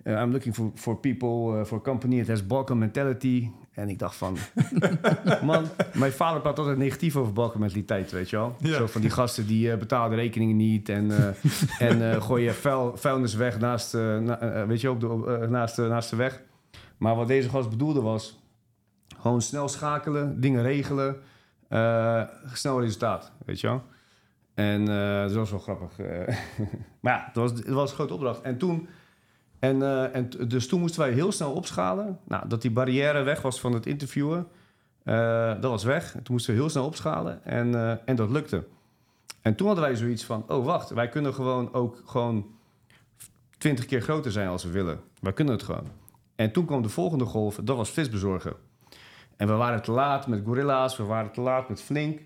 eh, I'm looking for, for people, eh, for a company that has Balkan mentality. En ik dacht van, man, mijn vader praat altijd negatief over Balkan mentaliteit, weet je wel. Ja. Zo van die gasten die eh, betalen de rekeningen niet en, en gooien vuil, vuilnis weg naast, na- weet je, op de, op, naast, naast de weg. Maar wat deze gast bedoelde was gewoon snel schakelen, dingen regelen, eh, snel resultaat, weet je wel. En eh, dat was wel grappig. eh. maar ja, dat was, dat was een grote opdracht. En toen, en, en dus toen moesten wij heel snel opschalen. Nou, dat die barrière weg was van het interviewen, dat was weg. En toen moesten we heel snel opschalen en, en dat lukte. En toen hadden wij zoiets van, oh wacht, wij kunnen gewoon ook gewoon twintig keer groter zijn als we willen. Wij kunnen het gewoon. En toen kwam de volgende golf, dat was visbezorgen. En we waren te laat met Gorilla's, we waren te laat met Flink,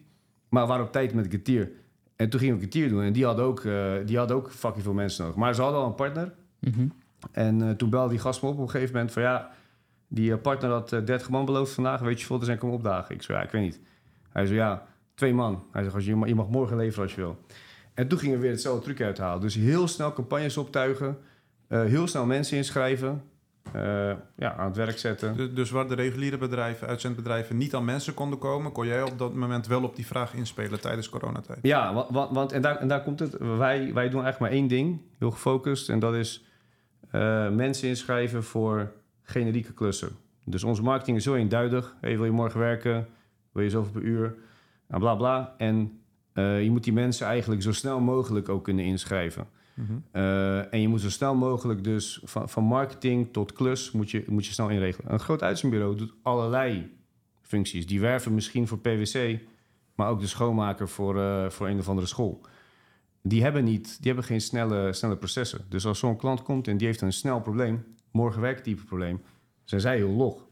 maar we waren op tijd met Getir. En toen gingen we Getir doen en die hadden ook, eh, die hadden ook fucking veel mensen nodig. Maar ze hadden al een partner. Mhm. En eh, toen belde die gast me op op een gegeven moment van ja, die eh, partner had eh, 30 man beloofd vandaag, weet je veel, er zijn komen opdagen. Ik zei ja, ik weet niet. Hij zei ja, twee man. Hij zegt je, je mag- morgen leveren als je wil. En toen gingen we weer hetzelfde truc uithalen. Dus heel snel campagnes optuigen, heel snel mensen inschrijven, eh, ja, aan het werk zetten. Dus, waar de reguliere bedrijven, uitzendbedrijven niet aan mensen konden komen, kon jij op dat moment wel op die vraag inspelen tijdens coronatijd. Ja, wa- wa- want, en, daar, en daar komt het. Wij, wij doen eigenlijk maar één ding, heel gefocust. En dat is eh, mensen inschrijven voor generieke klussen. Dus onze marketing is zo eenduidig. Hey, wil je morgen werken? Wil je zoveel per uur? Nou, bla bla. En eh, je moet die mensen eigenlijk zo snel mogelijk ook kunnen inschrijven. Mhm. Eh, en je moet zo snel mogelijk dus van, van marketing tot klus moet je, moet je snel inregelen. Een groot uitzendbureau doet allerlei functies. Die werven misschien voor PwC, maar ook de schoonmaker voor, eh, voor een of andere school. Die hebben, niet, die hebben geen snelle, snelle processen. Dus als zo'n klant komt en die heeft een snel probleem, morgen werktype probleem, zijn zij heel log.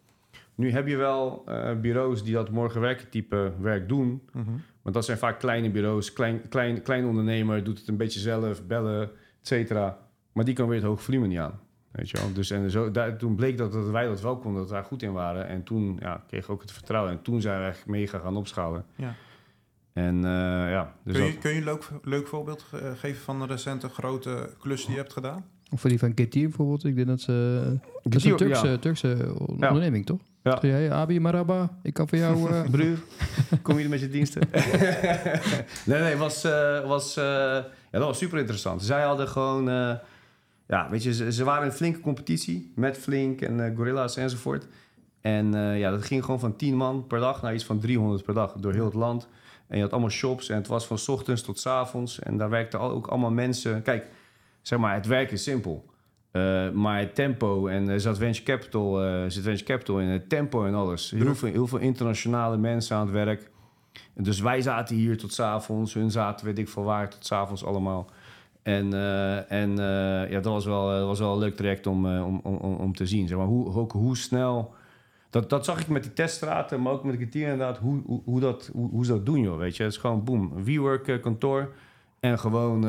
Nu heb je wel eh, bureaus die dat morgen werktype werk doen, Mhm. Want dat zijn vaak kleine bureaus, klein, klein, klein ondernemer, doet het een beetje zelf, bellen, et cetera. Maar die kan weer het hoge volume niet aan. Weet je wel? Dus en zo, daar, toen bleek dat, dat wij dat wel konden, dat we daar goed in waren. En toen ja, kreeg ik ook het vertrouwen. En toen zijn we echt mega gaan opschalen. Ja. En eh, ja, dus kun, je, dat- kun je een leuk, leuk voorbeeld eh, geven van een recente grote klus die je hebt gedaan? Of voor die van Getir bijvoorbeeld. Ik denk dat ze... Dat is een Turkse, ja. Turkse on- Ja. onderneming, toch? Ja. Zeg jij, Abi Maraba, ik kan voor jou... eh, Broer, kom je er met je diensten? nee, nee, was, eh, was, eh, ja, dat was super interessant. Zij hadden gewoon, eh, ja, weet je, ze, ze waren in een flinke competitie met Flink en eh, Gorilla's enzovoort. En eh, ja, dat ging gewoon van 10 man per dag naar iets van 300 per dag door heel het land. En je had allemaal shops en het was van 's ochtends tot 's avonds. En daar werkten al- ook allemaal mensen. Kijk, zeg maar, het werk is simpel. Eh, maar het tempo en zat venture capital, eh zit venture capital in het tempo en alles. Heel veel, heel veel internationale mensen aan het werk. En dus wij zaten hier tot 's avonds, hun zaten weet ik veel waar tot 's avonds allemaal. En, en ja, dat was wel, dat was wel een leuk traject om, om, om, om- te zien. Zeg maar, hoe, ook hoe snel. Dat, dat zag ik met die teststraten, maar ook met de kwartier inderdaad, hoe, hoe, hoe, dat, hoe, hoe ze dat doen, joh. Weet je, het is gewoon boom, WeWork kantoor. En gewoon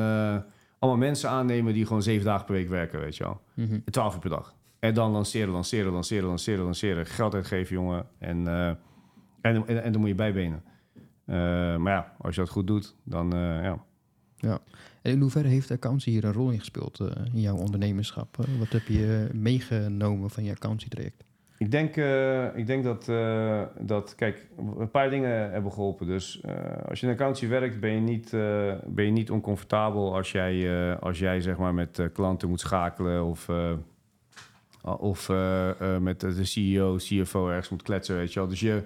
allemaal mensen aannemen die gewoon zeven dagen per week werken, weet je wel. mhm. 12 uur per dag. En dan lanceren, lanceren, lanceren, lanceren, lanceren. Geld uitgeven, jongen. En, eh, en, en, en dan moet je bijbenen. Eh, maar ja, als je dat goed doet, dan eh, ja. En in hoeverre heeft accountancy hier een rol in gespeeld in jouw ondernemerschap? Wat heb je meegenomen van je accountancy-traject? Ik denk, eh, ik denk dat, eh, dat, kijk, een paar dingen hebben geholpen. Dus eh, als je in accountancy werkt, ben je niet, ben je niet oncomfortabel als jij, als jij zeg maar, met klanten moet schakelen of, of met de CEO, CFO ergens moet kletsen, weet je wel. Dus je,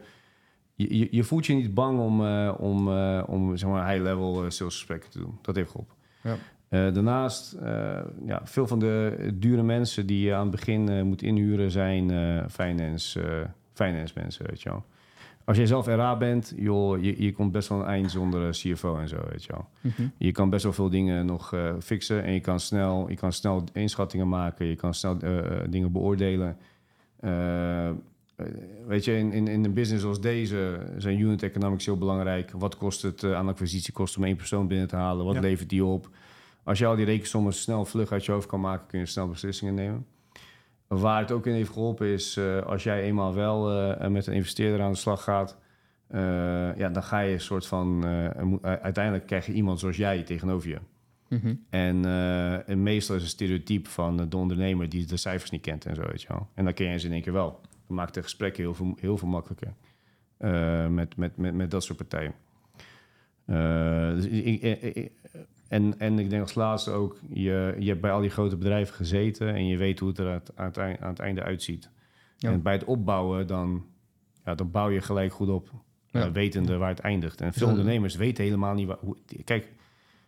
je, je- voelt je niet bang om, om, om zeg maar, high-level salesgesprekken te doen. Dat heeft geholpen. Ja. Eh, daarnaast, eh, ja, veel van de dure mensen die je aan het begin eh, moet inhuren zijn finance, finance mensen, weet je wel. Als jij zelf RA bent, joh, je, je komt best wel een eind zonder CFO en zo, weet je wel. Mhm. Je kan best wel veel dingen nog fixen en je kan snel, je kan snel inschattingen maken, je kan snel dingen beoordelen. Weet je, in, in, in een business als deze zijn unit economics heel belangrijk. Wat kost het aan acquisitiekosten om één persoon binnen te halen? Wat Ja. levert die op? Als je al die rekensommen snel vlug uit je hoofd kan maken, kun je snel beslissingen nemen. Waar het ook in heeft geholpen is, eh, als jij eenmaal wel eh, met een investeerder aan de slag gaat, eh, ja, dan ga je een soort van, eh, uiteindelijk krijg je iemand zoals jij tegenover je. Mhm. En, eh, en meestal is het stereotype van eh, de ondernemer die de cijfers niet kent en zo, weet je wel. En dan ken je ze in één keer wel. Dat maakt de gesprekken heel veel, heel veel makkelijker eh, met, met, met, met dat soort partijen. Eh, dus ik, ik- ik- ik- en, en ik denk als laatste ook, je, je hebt bij al die grote bedrijven gezeten en je weet hoe het er aan het, aan einde uitziet. Ja. En bij het opbouwen, dan, ja, dan bouw je gelijk goed op, Ja. eh, wetende waar het eindigt. En veel ondernemers weten helemaal niet waar, hoe... Kijk,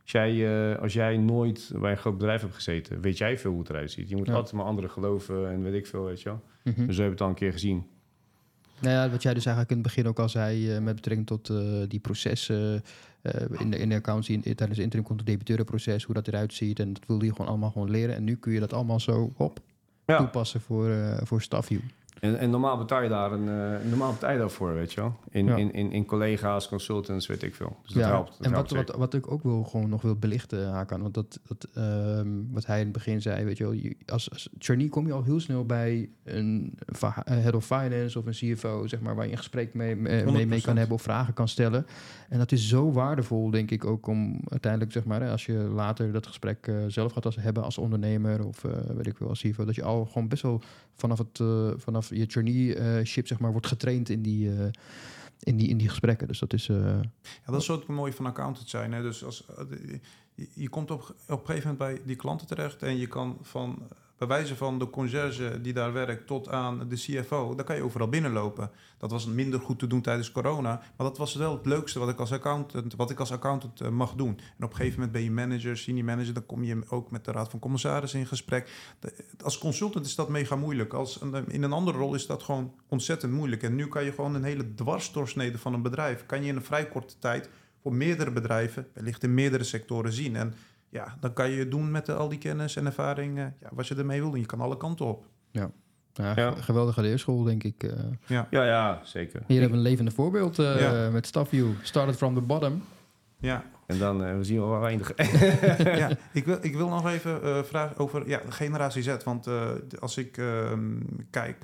als jij, eh, als jij nooit bij een groot bedrijf hebt gezeten, weet jij veel hoe het eruit ziet. Je moet altijd maar anderen geloven en weet ik veel, weet je wel. Mhm. Dus we hebben het al een keer gezien. Nou ja, wat jij dus eigenlijk in het begin ook al zei eh, met betrekking tot eh, die processen eh, in, de, in de accountancy, in, tijdens het interim komt het debiteurenproces, hoe dat eruit ziet. En dat wilde je gewoon allemaal gewoon leren. En nu kun je dat allemaal zo op Ja. toepassen voor, voor StaffView. En, en normaal betaal je daar een, eh, normaal betaal je daarvoor, weet je wel. In, Ja. in, in, in collega's, consultants, weet ik veel. Dus dat ja, helpt. Dat en wat, helpt wat, wat ik ook wil, gewoon nog wil belichten, Hakan, want dat, dat, ehm, wat hij in het begin zei, weet je wel, je- als, als trainee kom je al heel snel bij een head of finance of een CFO, zeg maar, waar je een gesprek mee, mee, mee, mee 100%. kan hebben of vragen kan stellen. En dat is zo waardevol, denk ik, ook om uiteindelijk, zeg maar, als je later dat gesprek eh, zelf gaat als, hebben als ondernemer of eh, weet ik wel, als CFO, dat je al gewoon best wel vanaf, het, eh, vanaf je traineeship, zeg maar, wordt getraind in die, eh, in die, in die gesprekken. Dus dat is... eh, Ja, dat is ook het mooie van accountant zijn. Hè? Dus als, eh, je, je komt op, op een gegeven moment bij die klanten terecht en je kan van bij wijze van de conciërge die daar werkt tot aan de CFO, daar kan je overal binnenlopen. Dat was minder goed te doen tijdens corona, maar dat was wel het leukste wat ik als accountant, wat ik als accountant eh, mag doen. En op een gegeven moment ben je manager, senior manager, dan kom je ook met de raad van commissarissen in gesprek. Als consultant is dat mega moeilijk. Als in een andere rol is dat gewoon ontzettend moeilijk. En nu kan je gewoon een hele dwarsdoorsnede van een bedrijf, kan je in een vrij korte tijd voor meerdere bedrijven, wellicht in meerdere sectoren zien. En ja, dan kan je doen met al die kennis en ervaring eh, ja, wat je ermee wil. En je kan alle kanten op. Ja, Ja. ge- geweldige leerschool, denk ik. eh. Ja, ja, zeker. Hier hebben we een levende voorbeeld eh, Ja. met StaffView. Started from the bottom. Ja, En dan uh, we zien we wel weinig. ja, ik wil, ik wil nog even uh, vragen over ja, generatie Z. Want uh, als ik ehm, kijk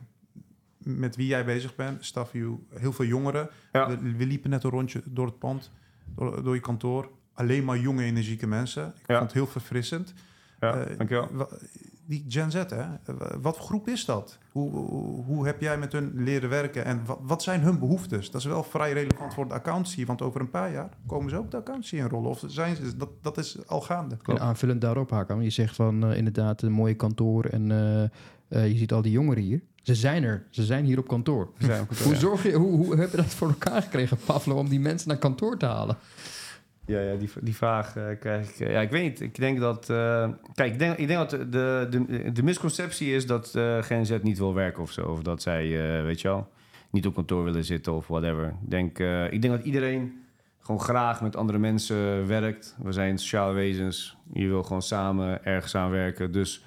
met wie jij bezig bent, Staffview, heel veel jongeren. Ja. We, we, liepen net een rondje door het pand, door, door je kantoor. Alleen maar jonge, energieke mensen. Ik Ja. vond het heel verfrissend. Ja, Eh, dankjewel. Die Gen Z, hè? wat voor groep is dat? Hoe, hoe, hoe heb jij met hun leren werken en wat, wat zijn hun behoeftes? Dat is wel vrij relevant voor de accountancy, want over een paar jaar komen ze ook de accountancy in rollen. Of zijn ze, dat, dat is al gaande. En aanvullend daarop, Hakan, je zegt van eh, inderdaad een mooie kantoor en eh, eh, je ziet al die jongeren hier. Ze zijn er, ze zijn hier op kantoor. Zijn op kantoor, Hoe, zorg je, hoe, hoe heb je dat voor elkaar gekregen, Pavlo, om die mensen naar kantoor te halen? Ja, ja die, die vraag eh, krijg ik. eh, ja, ik weet niet. Ik denk dat. eh, kijk, ik denk, ik denk dat de, de, de, misconceptie is dat eh Gen Z niet wil werken of zo. Of dat zij, weet je wel, niet op kantoor willen zitten of whatever. Ik denk, ik denk dat iedereen gewoon graag met andere mensen werkt. We zijn sociale wezens. Je wil gewoon samen ergens aan werken. Dus.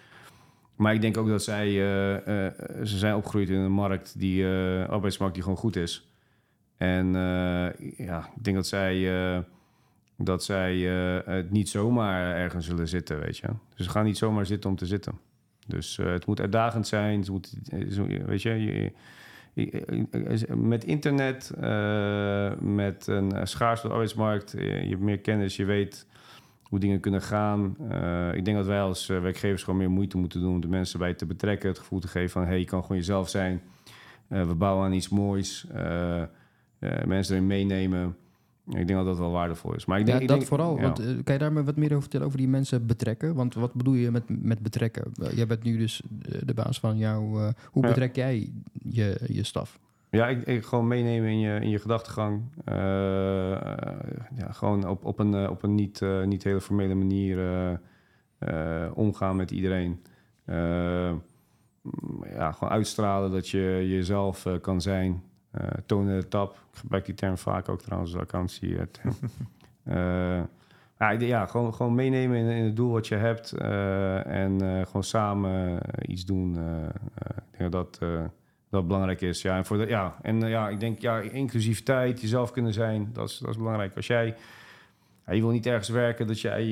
Maar ik denk ook dat zij. ze zijn opgegroeid in een markt die. arbeidsmarkt die gewoon goed is. En ja, ik denk dat zij. Dat zij eh, het niet zomaar ergens zullen zitten, weet je. Dus ze gaan niet zomaar zitten om te zitten. Dus eh, het moet uitdagend zijn. Het moet, eh, weet je, met internet, met een schaarse arbeidsmarkt, je hebt meer kennis, je weet hoe dingen kunnen gaan. Ik denk dat wij als werkgevers gewoon meer moeite moeten doen om de mensen bij te betrekken, het gevoel te geven van, hey, je kan gewoon jezelf zijn. We bouwen aan iets moois. Mensen erin meenemen. Ik denk dat dat wel waardevol is. Maar ik denk, ja, ik dat denk- vooral. ja. Want, eh, kan je daar maar wat meer over vertellen over die mensen betrekken? Want wat bedoel je met, met betrekken? Eh, jij bent nu dus de, de baas van jou. eh, hoe Ja. betrek jij je, je staf? Ja, ik, ik gewoon meenemen in je, in je gedachtegang. Eh, eh, ja, gewoon op, op een, eh, op een niet, eh, niet hele formele manier eh, eh, omgaan met iedereen. Eh, ja, gewoon uitstralen dat je jezelf eh, kan zijn. Eh, tonen de tap. Ik gebruik die term vaak ook trouwens eh, term. Eh, ja, gewoon, gewoon meenemen in, in het doel wat je hebt. en gewoon samen iets doen. ik denk dat dat... dat belangrijk is. Ja, en, voor de, ja, en ja, ik denk, ja, inclusiviteit, jezelf kunnen zijn, dat is, dat is belangrijk. Als jij, ja, je wil niet ergens werken dat jij,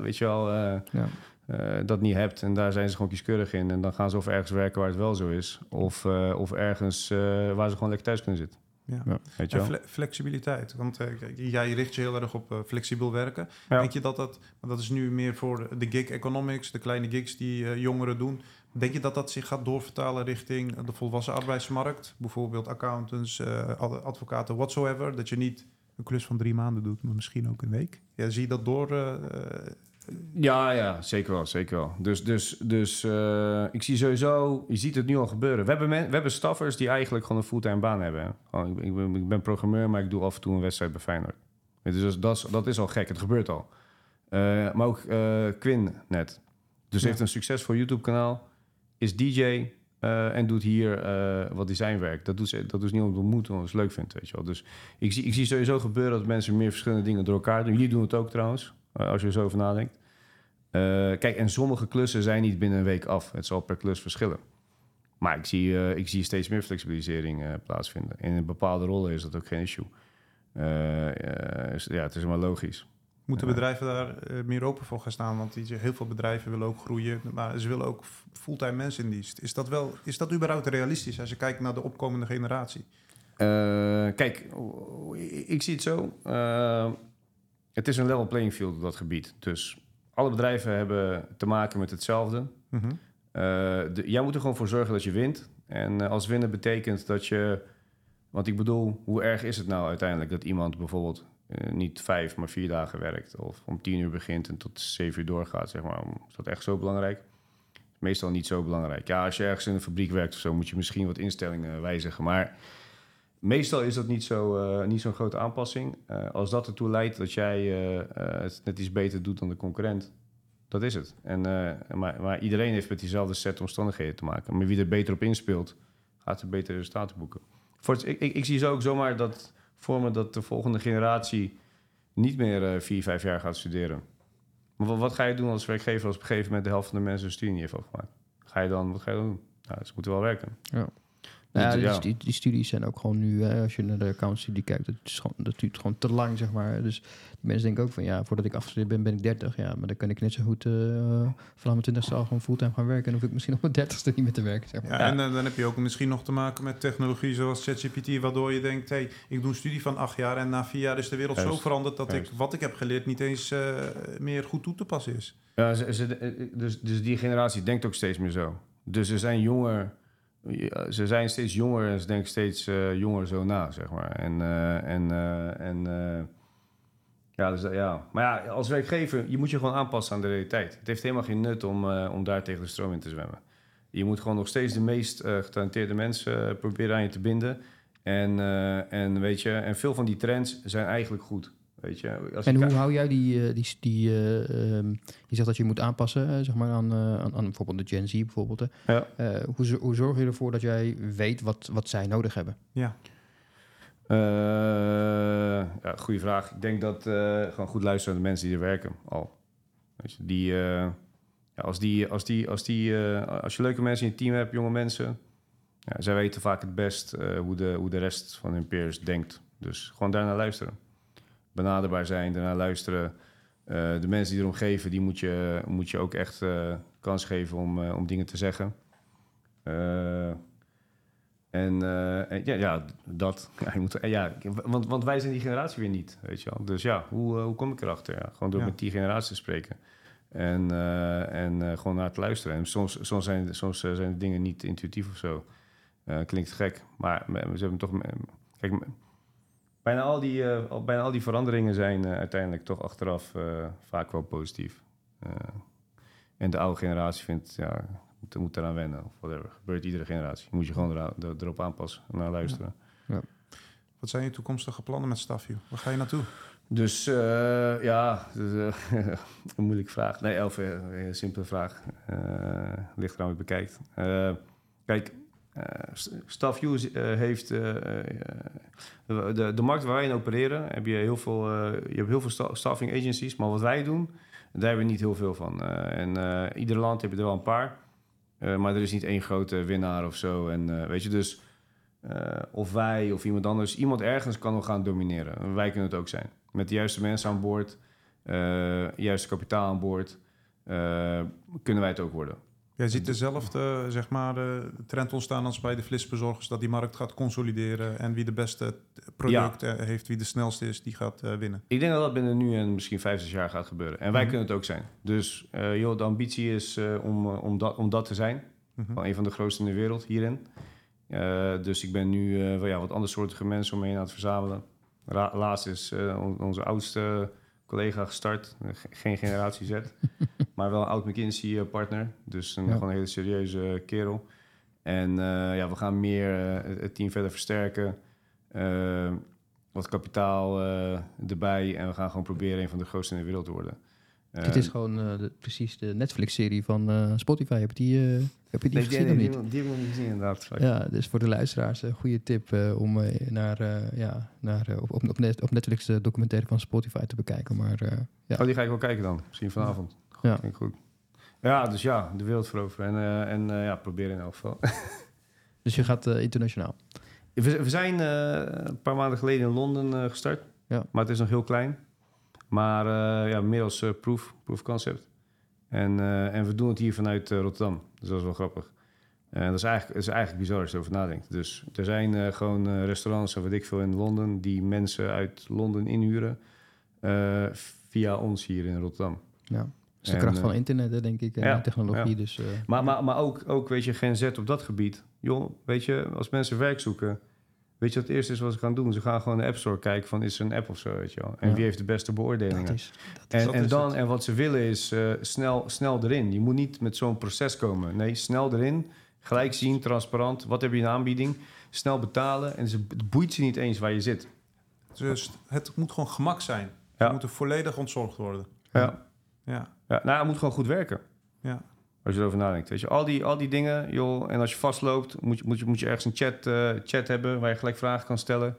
weet je wel, Ja. Eh, dat niet hebt. En daar zijn ze gewoon kieskeurig in. En dan gaan ze of ergens werken waar het wel zo is. Of, eh, of ergens eh, waar ze gewoon lekker thuis kunnen zitten. Ja. Ja. Weet je En wel? fle- flexibiliteit. Want jij richt je heel erg op flexibel werken. Ja. Denk je dat dat, dat is nu meer voor de gig economics, de kleine gigs die jongeren doen. Denk je dat dat zich gaat doorvertalen richting de volwassen arbeidsmarkt? Bijvoorbeeld accountants, ad- advocaten, whatsoever. Dat je niet een klus van drie maanden doet, maar misschien ook een week. Ja, zie je dat door? Ja, ja, zeker wel, zeker wel. Dus, dus, dus eh, ik zie sowieso, je ziet het nu al gebeuren. We hebben, men, we hebben staffers die eigenlijk gewoon een fulltime baan hebben. Gewoon, ik, ben- ik, ben, ik ben programmeur, maar ik doe af en toe een wedstrijd bij Feyenoord. Dus dat is, dat is, dat is al gek, het gebeurt al. Eh, maar ook eh, Quinn net. Dus Ja. heeft een succesvol YouTube-kanaal, is DJ en doet hier wat designwerk. Dat doet, ze, dat doet ze niet omdat het moet, omdat ze het leuk vindt, weet je wel. Dus ik zie, ik zie sowieso gebeuren dat mensen meer verschillende dingen door elkaar doen. Jullie doen het ook trouwens, als je er zo over nadenkt. Eh, kijk, en sommige klussen zijn niet binnen een week af. Het zal per klus verschillen. Maar ik zie, eh, ik zie steeds meer flexibilisering eh, plaatsvinden. In bepaalde rollen is dat ook geen issue. Eh, eh, is- ja, het is maar logisch. Moeten bedrijven daar eh, meer open voor gaan staan? Want die, heel veel bedrijven willen ook groeien, maar ze willen ook fulltime mensen in dienst. Is dat, wel, is dat überhaupt realistisch als je kijkt naar de opkomende generatie? Eh, kijk, ik zie het zo. Het is een level playing field op dat gebied. Dus alle bedrijven hebben te maken met hetzelfde. Mhm. Eh, de, jij moet er gewoon voor zorgen dat je wint. En eh, als winnen betekent dat je... Want ik bedoel, hoe erg is het nou uiteindelijk... dat iemand bijvoorbeeld eh, niet vijf, maar vier dagen werkt... of om tien uur begint en tot zeven uur doorgaat, zeg maar. Is dat echt zo belangrijk? Meestal niet zo belangrijk. Ja, als je ergens in een fabriek werkt of zo... moet je misschien wat instellingen wijzigen. Maar meestal is dat niet zo, eh, niet zo'n grote aanpassing. Eh, als dat ertoe leidt dat jij eh, het net iets beter doet dan de concurrent... Dat is het. En, maar, maar iedereen heeft met diezelfde set omstandigheden te maken. Maar wie er beter op inspeelt, gaat er betere resultaten boeken. Voor ik, ik, zie zo ook zomaar dat vormen dat de volgende generatie niet meer vier, vijf jaar gaat studeren. Maar wat, wat ga je doen als werkgever als op een gegeven moment de helft van de mensen een studie niet heeft afgemaakt? Ga je dan, wat ga je dan doen? Nou, ze moeten wel werken. Ja. Ja, Dus, die, ja. stu- die studies zijn ook gewoon nu, hè, als je naar de accountstudie kijkt, dat, is gewoon, dat duurt gewoon te lang, zeg maar. Dus die mensen denken ook van, ja, voordat ik afgestudeerd ben, ben ik 30. Ja, maar dan kan ik net zo goed eh vanaf mijn 20ste al gewoon fulltime gaan werken. En dan hoef ik misschien op mijn 30ste niet meer te werken, zeg maar. Ja, En eh, dan heb je ook misschien nog te maken met technologie zoals ChatGPT, waardoor je denkt, hey, ik doe een studie van acht jaar en na vier jaar is de wereld zo veranderd dat ik wat ik heb geleerd niet eens eh, meer goed toe te passen is. Ja, ze, ze- eh, dus, dus die generatie denkt ook steeds meer zo. Dus ze zijn jonger, ze zijn steeds jonger en ze denken steeds eh, jonger zo na, zeg maar. En, eh, en, eh, en ja, dus, ja, maar ja, als werkgever, je moet je gewoon aanpassen aan de realiteit. Het heeft helemaal geen nut om, om daar tegen de stroom in te zwemmen. Je moet gewoon nog steeds de meest getalenteerde mensen proberen aan je te binden. En, en weet je, en veel van die trends zijn eigenlijk goed. Weet je, als je En hoe hou jij die, eh, die, die eh, ehm, je zegt dat je moet aanpassen, eh, zeg maar, aan, eh, aan, aan bijvoorbeeld de Gen Z bijvoorbeeld. hè. Ja. Eh, hoe, zo- hoe zorg je ervoor dat jij weet wat, wat zij nodig hebben? Ja, Eh, ja, goede vraag. Ik denk dat eh, gewoon goed luisteren naar de mensen die er werken al. Weet je, die, eh, ja, als, die, als, die, als, die, eh, als je leuke mensen in je team hebt, jonge mensen, ja, zij weten vaak het best eh, hoe, de, hoe de rest van hun peers denkt. Dus gewoon daarnaar luisteren. Benaderbaar zijn, daarnaar luisteren. Eh, de mensen die erom geven, die moet je, moet je ook echt eh, kans geven om, eh, om dingen te zeggen. En, ja, ja, dat. Ja, je moet, ja, want, want wij zijn die generatie weer niet, weet je wel. Dus ja, hoe, hoe kom ik erachter? Ja, gewoon door Ja. met die generatie te spreken. En, en gewoon naar te luisteren. En soms, soms, zijn, soms zijn de dingen niet intuïtief of zo. Klinkt gek, maar ze hebben toch... Kijk, bijna al die, eh, bijna al die veranderingen zijn eh, uiteindelijk toch achteraf eh, vaak wel positief. En de oude generatie vindt, ja, moet, moet eraan wennen of whatever. Gebeurt iedere generatie. Moet je gewoon er- erop aanpassen en naar luisteren. wat zijn je toekomstige plannen met Staffview? Waar ga je naartoe? Dus ja, dus, een moeilijke vraag. Nee, elf, een simpele vraag. Ligt eraan wie bekijkt. Kijk, eh Staffview is, eh, heeft... eh, de, de markt waar wij in opereren, heb je heel veel, je hebt heel veel sta- staffing agencies. Maar wat wij doen, daar hebben we niet heel veel van. En ieder land heb je er wel een paar. Maar er is niet één grote winnaar of zo. En weet je, dus... of wij of iemand anders, iemand ergens kan nog gaan domineren. En Wij kunnen het ook zijn. Met de juiste mensen aan boord, juiste kapitaal aan boord, kunnen wij het ook worden. Jij ziet dezelfde zeg maar, eh, trend ontstaan als bij de flitsbezorgers, dat die markt gaat consolideren en wie de beste product eh, heeft, wie de snelste is, die gaat eh, winnen. Ik denk dat dat binnen nu en misschien vijf, zes jaar gaat gebeuren. En wij Mhm. kunnen het ook zijn. Dus joh, de ambitie is om, om, dat, om dat te zijn. Mhm. Van een van de grootste in de wereld hierin. Dus ik ben nu wel, ja, wat andersoortige mensen om me heen aan het verzamelen. Ra- laatst is on- onze oudste collega gestart. Eh, ge- geen generatie Z. maar wel een oud McKinsey-partner. Dus een, Ja. gewoon een hele serieuze kerel. En eh, ja, we gaan meer eh, het- team verder versterken. Eh, wat kapitaal eh, erbij. En we gaan gewoon proberen een van de grootste in de wereld te worden. Eh, het is gewoon eh, de- precies de Netflix-serie van eh, Spotify. Heb je die, eh, heb je die nee, gezien die, of niet? die, heb ik niet gezien, inderdaad. Ja, dus voor de luisteraars een goede tip eh, om eh, naar, eh, ja, naar, eh, op, op, op Net- op Netflix de documentaire van Spotify te bekijken. Maar eh, ja. Oh, die ga ik wel kijken dan. Misschien vanavond. Ja. Vind ik goed. Ja, dus ja, de wereld veroveren. En, eh, en eh, ja, proberen in elk geval. Dus je gaat eh, internationaal. we, we zijn eh, een paar maanden geleden in Londen eh, gestart. Ja. Maar het is nog heel klein. Maar eh, ja, meer als eh, proof, proof concept. En, eh, en we doen het hier vanuit Rotterdam. Dus dat is wel grappig. En dat is eigenlijk, dat is eigenlijk bizar als je erover nadenkt. Dus er zijn gewoon restaurants en wat ik veel in Londen... die mensen uit Londen inhuren via ons hier in Rotterdam. Ja. Dat is de kracht van internet, hè, denk ik. En ja, technologie. ja. Dus, Maar, maar, maar ook, ook, weet je, Gen Z op dat gebied. Joh, weet je, als mensen werk zoeken... Weet je wat het eerste is wat ze gaan doen? Ze gaan gewoon de App Store kijken van... is er een app of zo, weet je wel. En Ja. wie heeft de beste beoordelingen? dat is, en, dat en, is dan, het. en wat ze willen is eh, snel, snel erin. Je moet niet met zo'n proces komen. Nee, snel erin. Gelijk zien, transparant. Wat heb je in de aanbieding? Snel betalen. En ze, het boeit ze niet eens waar je zit. Dus het moet gewoon gemak zijn. Ja. Je moet er volledig ontzorgd worden. Ja. Ja, Ja, nou, het moet gewoon goed werken. ja. Als je erover nadenkt. Weet je, al die, al die dingen, joh. En als je vastloopt, moet je, moet je, moet je ergens een chat, eh, chat hebben waar je gelijk vragen kan stellen.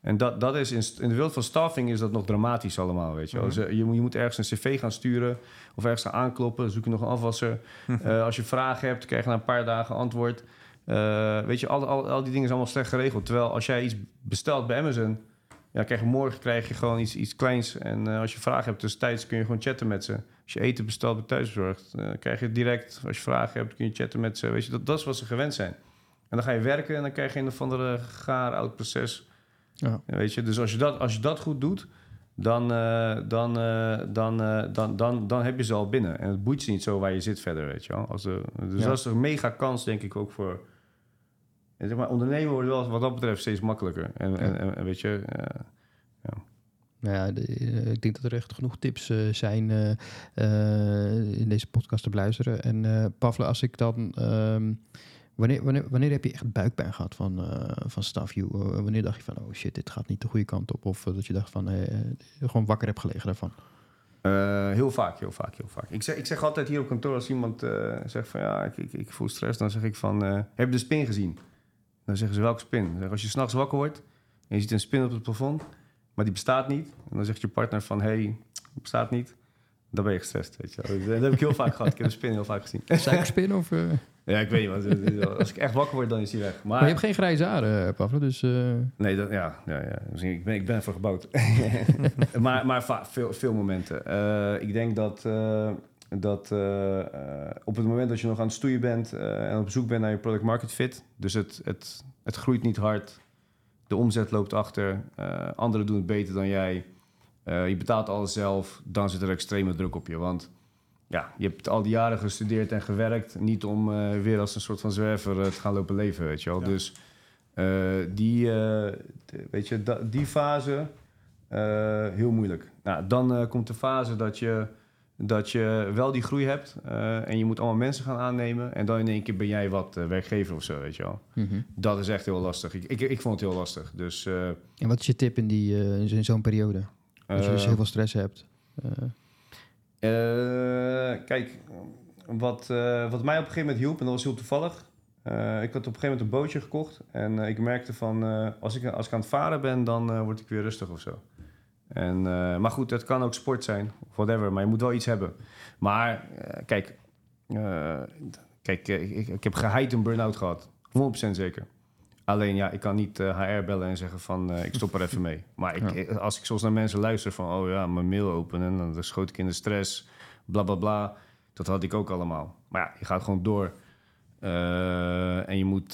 En dat, dat is in, de wereld van staffing is dat nog dramatisch allemaal, weet je. Mhm. Dus, je, moet, je moet ergens een cv gaan sturen of ergens gaan aankloppen. Zoek je nog een afwasser. Eh, als je vragen hebt, krijg je na een paar dagen antwoord. Weet je, al, al, al die dingen zijn allemaal slecht geregeld. Terwijl als jij iets bestelt bij Amazon, ja, krijg je morgen krijg je gewoon iets, iets kleins. En eh, als je vragen hebt tussentijds, kun je gewoon chatten met ze. Als je eten bestelt bij thuisbezorgd, uh, krijg je direct. Als je vragen hebt, kun je chatten met ze. Weet je, dat, dat is wat ze gewend zijn. En dan ga je werken en dan krijg je een of andere gaar oud proces. Ja. Weet je, dus als je dat, als je dat goed doet, dan, uh, dan, uh, dan, uh, dan, dan, dan heb je ze al binnen. En het boeit ze niet zo waar je zit verder, weet je wel. Als de, dus Ja. dat is een mega kans, denk ik, ook voor... En zeg maar, ondernemen wordt wel wat dat betreft steeds makkelijker. En, en, en, en weet je... eh, Nou ja, de- eh, ik denk dat er echt genoeg tips eh, zijn in deze podcast te beluisteren. En eh Pavle, als ik dan... ehm, wanneer, wanneer, wanneer heb je echt buikpijn gehad van, van? Eh, wanneer dacht je van, oh shit, dit gaat niet de goede kant op? Of dat je dacht van, gewoon wakker hebt gelegen daarvan? Heel vaak, heel vaak, heel vaak. Ik zeg, ik zeg altijd hier op kantoor als iemand zegt van ja, ik, ik, ik voel stress, dan zeg ik van heb je de spin gezien? Dan zeggen ze welke spin? Zeg als je s'nachts wakker wordt en je ziet een spin op het plafond, maar die bestaat niet, en dan zegt je partner van hé, hey, die bestaat niet, dan ben je gestrest. Weet je. wel. Dat heb ik heel vaak gehad. Ik heb de spin heel vaak gezien. Suikerspin of... eh, Ja, ik weet niet wat. Als ik echt wakker word, dan is die weg. Maar, Maar je hebt geen grijze haren, eh, Pavle, dus... eh, Nee, dat, ja, ja, ja. Dus ik, ben, ik ben ervoor gebouwd. maar maar veel, veel momenten. Eh, ik denk dat, eh, dat eh, eh, op het moment dat je nog aan het stoeien bent eh, en op zoek bent naar je product market fit, dus het, het, het groeit niet hard, de omzet loopt achter, anderen doen het beter dan jij, je betaalt alles zelf, dan zit er extreme druk op je. Want ja, je hebt al die jaren gestudeerd en gewerkt, niet om weer als een soort van zwerver te gaan lopen leven, weet je wel. Ja. Dus die, weet je, die fase, heel moeilijk. Nou, dan komt de fase dat je, dat je wel die groei hebt eh, en je moet allemaal mensen gaan aannemen. En dan in één keer ben jij wat eh, werkgever of zo, weet je wel. mhm. Dat is echt heel lastig. Ik, ik, ik vond het heel lastig. Dus eh, En wat is je tip in, die, eh, in zo- in zo'n periode? Als je dus heel veel stress hebt. Eh, Eh, kijk, wat, eh, wat mij op een gegeven moment hielp, en dat was heel toevallig. eh, ik had op een gegeven moment een bootje gekocht. En eh, ik merkte van, eh, als, ik, als ik aan het varen ben, dan eh, word ik weer rustig of zo. En, eh, maar goed, het kan ook sport zijn, of whatever. Maar je moet wel iets hebben. Maar eh, kijk, eh, kijk ik, ik heb geheid een burn-out gehad. 100% zeker. Alleen ja, ik kan niet HR bellen en zeggen van ik stop er even mee. Maar ik, Ja. als ik soms naar mensen luister van oh ja, mijn mail openen, dan schoot ik in de stress, bla bla bla. Dat had ik ook allemaal. Maar ja, je gaat gewoon door. En je moet,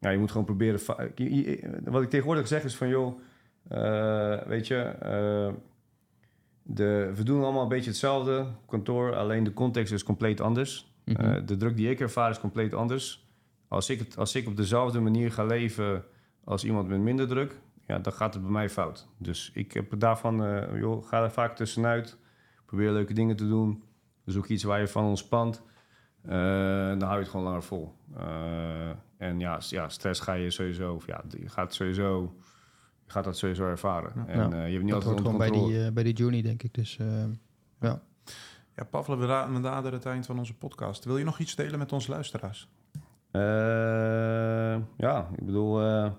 ja, je moet gewoon proberen. va- je- je- Wat ik tegenwoordig zeg is van joh, eh, weet je, eh, de, we doen allemaal een beetje hetzelfde kantoor, alleen de context is compleet anders. mhm. Eh, de druk die ik ervaar is compleet anders. Als ik, het, als ik op dezelfde manier ga leven als iemand met minder druk, ja, dan gaat het bij mij fout. Dus ik heb daarvan, joh, ga er vaak tussenuit. Probeer leuke dingen te doen. Zoek iets waar je van ontspant. Dan hou je het gewoon langer vol. En ja, ja, stress ga je sowieso, of ja, je gaat sowieso, je gaat dat sowieso ervaren. Ja. En Ja. eh, je hebt niet dat altijd gewoon bij die, eh, bij die journey, denk ik. Dus eh, Ja, Pavle, we naderen het eind van onze podcast. Wil je nog iets delen met onze luisteraars? Eh, ja, ik bedoel, eh,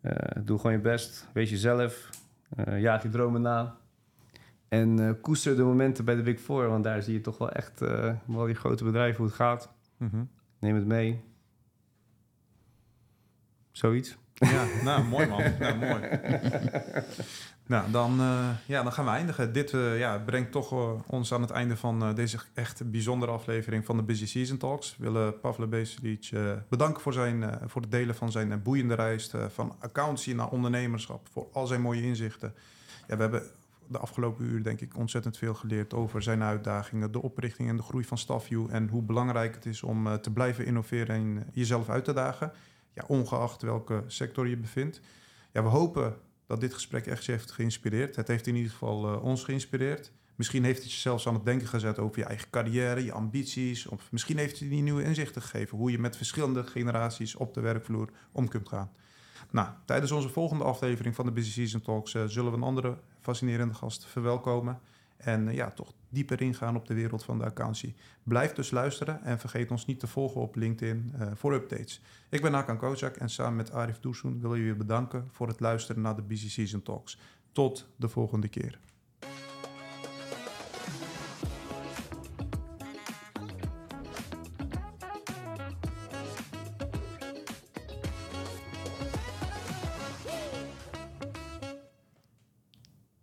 eh, doe gewoon je best. Wees jezelf. Eh, jaag je dromen na. En eh, koester de momenten bij de Big Four. Want daar zie je toch wel echt eh wel die grote bedrijven hoe het gaat. Mhm. Neem het mee. Zoiets. Ja, nou, mooi man. Ja, mooi. nou, dan, eh, ja, dan gaan we eindigen. Dit eh, ja, brengt toch eh, ons aan het einde van deze echt bijzondere aflevering van de Busy Season Talks. We willen Pavle Beselic bedanken voor, zijn, voor het delen van zijn boeiende reis van accountancy naar ondernemerschap. Voor al zijn mooie inzichten. Ja, we hebben de afgelopen uur denk ik ontzettend veel geleerd over zijn uitdagingen, de oprichting en de groei van Staffview en hoe belangrijk het is om te blijven innoveren en jezelf uit te dagen. Ja, ongeacht welke sector je bevindt. Ja, we hopen dat dit gesprek echt je heeft geïnspireerd. Het heeft in ieder geval eh, ons geïnspireerd. Misschien heeft het je zelfs aan het denken gezet over je eigen carrière, je ambities. Of misschien heeft het je nieuwe inzichten gegeven hoe je met verschillende generaties op de werkvloer om kunt gaan. Nou, tijdens onze volgende aflevering van de Busy Season Talks eh, zullen we een andere fascinerende gast verwelkomen. En eh, ja, toch dieper ingaan op de wereld van de accountancy. Blijf dus luisteren en vergeet ons niet te volgen op LinkedIn eh, voor updates. Ik ben Hakan Kozak en samen met Arif Doesoen willen jullie bedanken voor het luisteren naar de Busy Season Talks. Tot de volgende keer.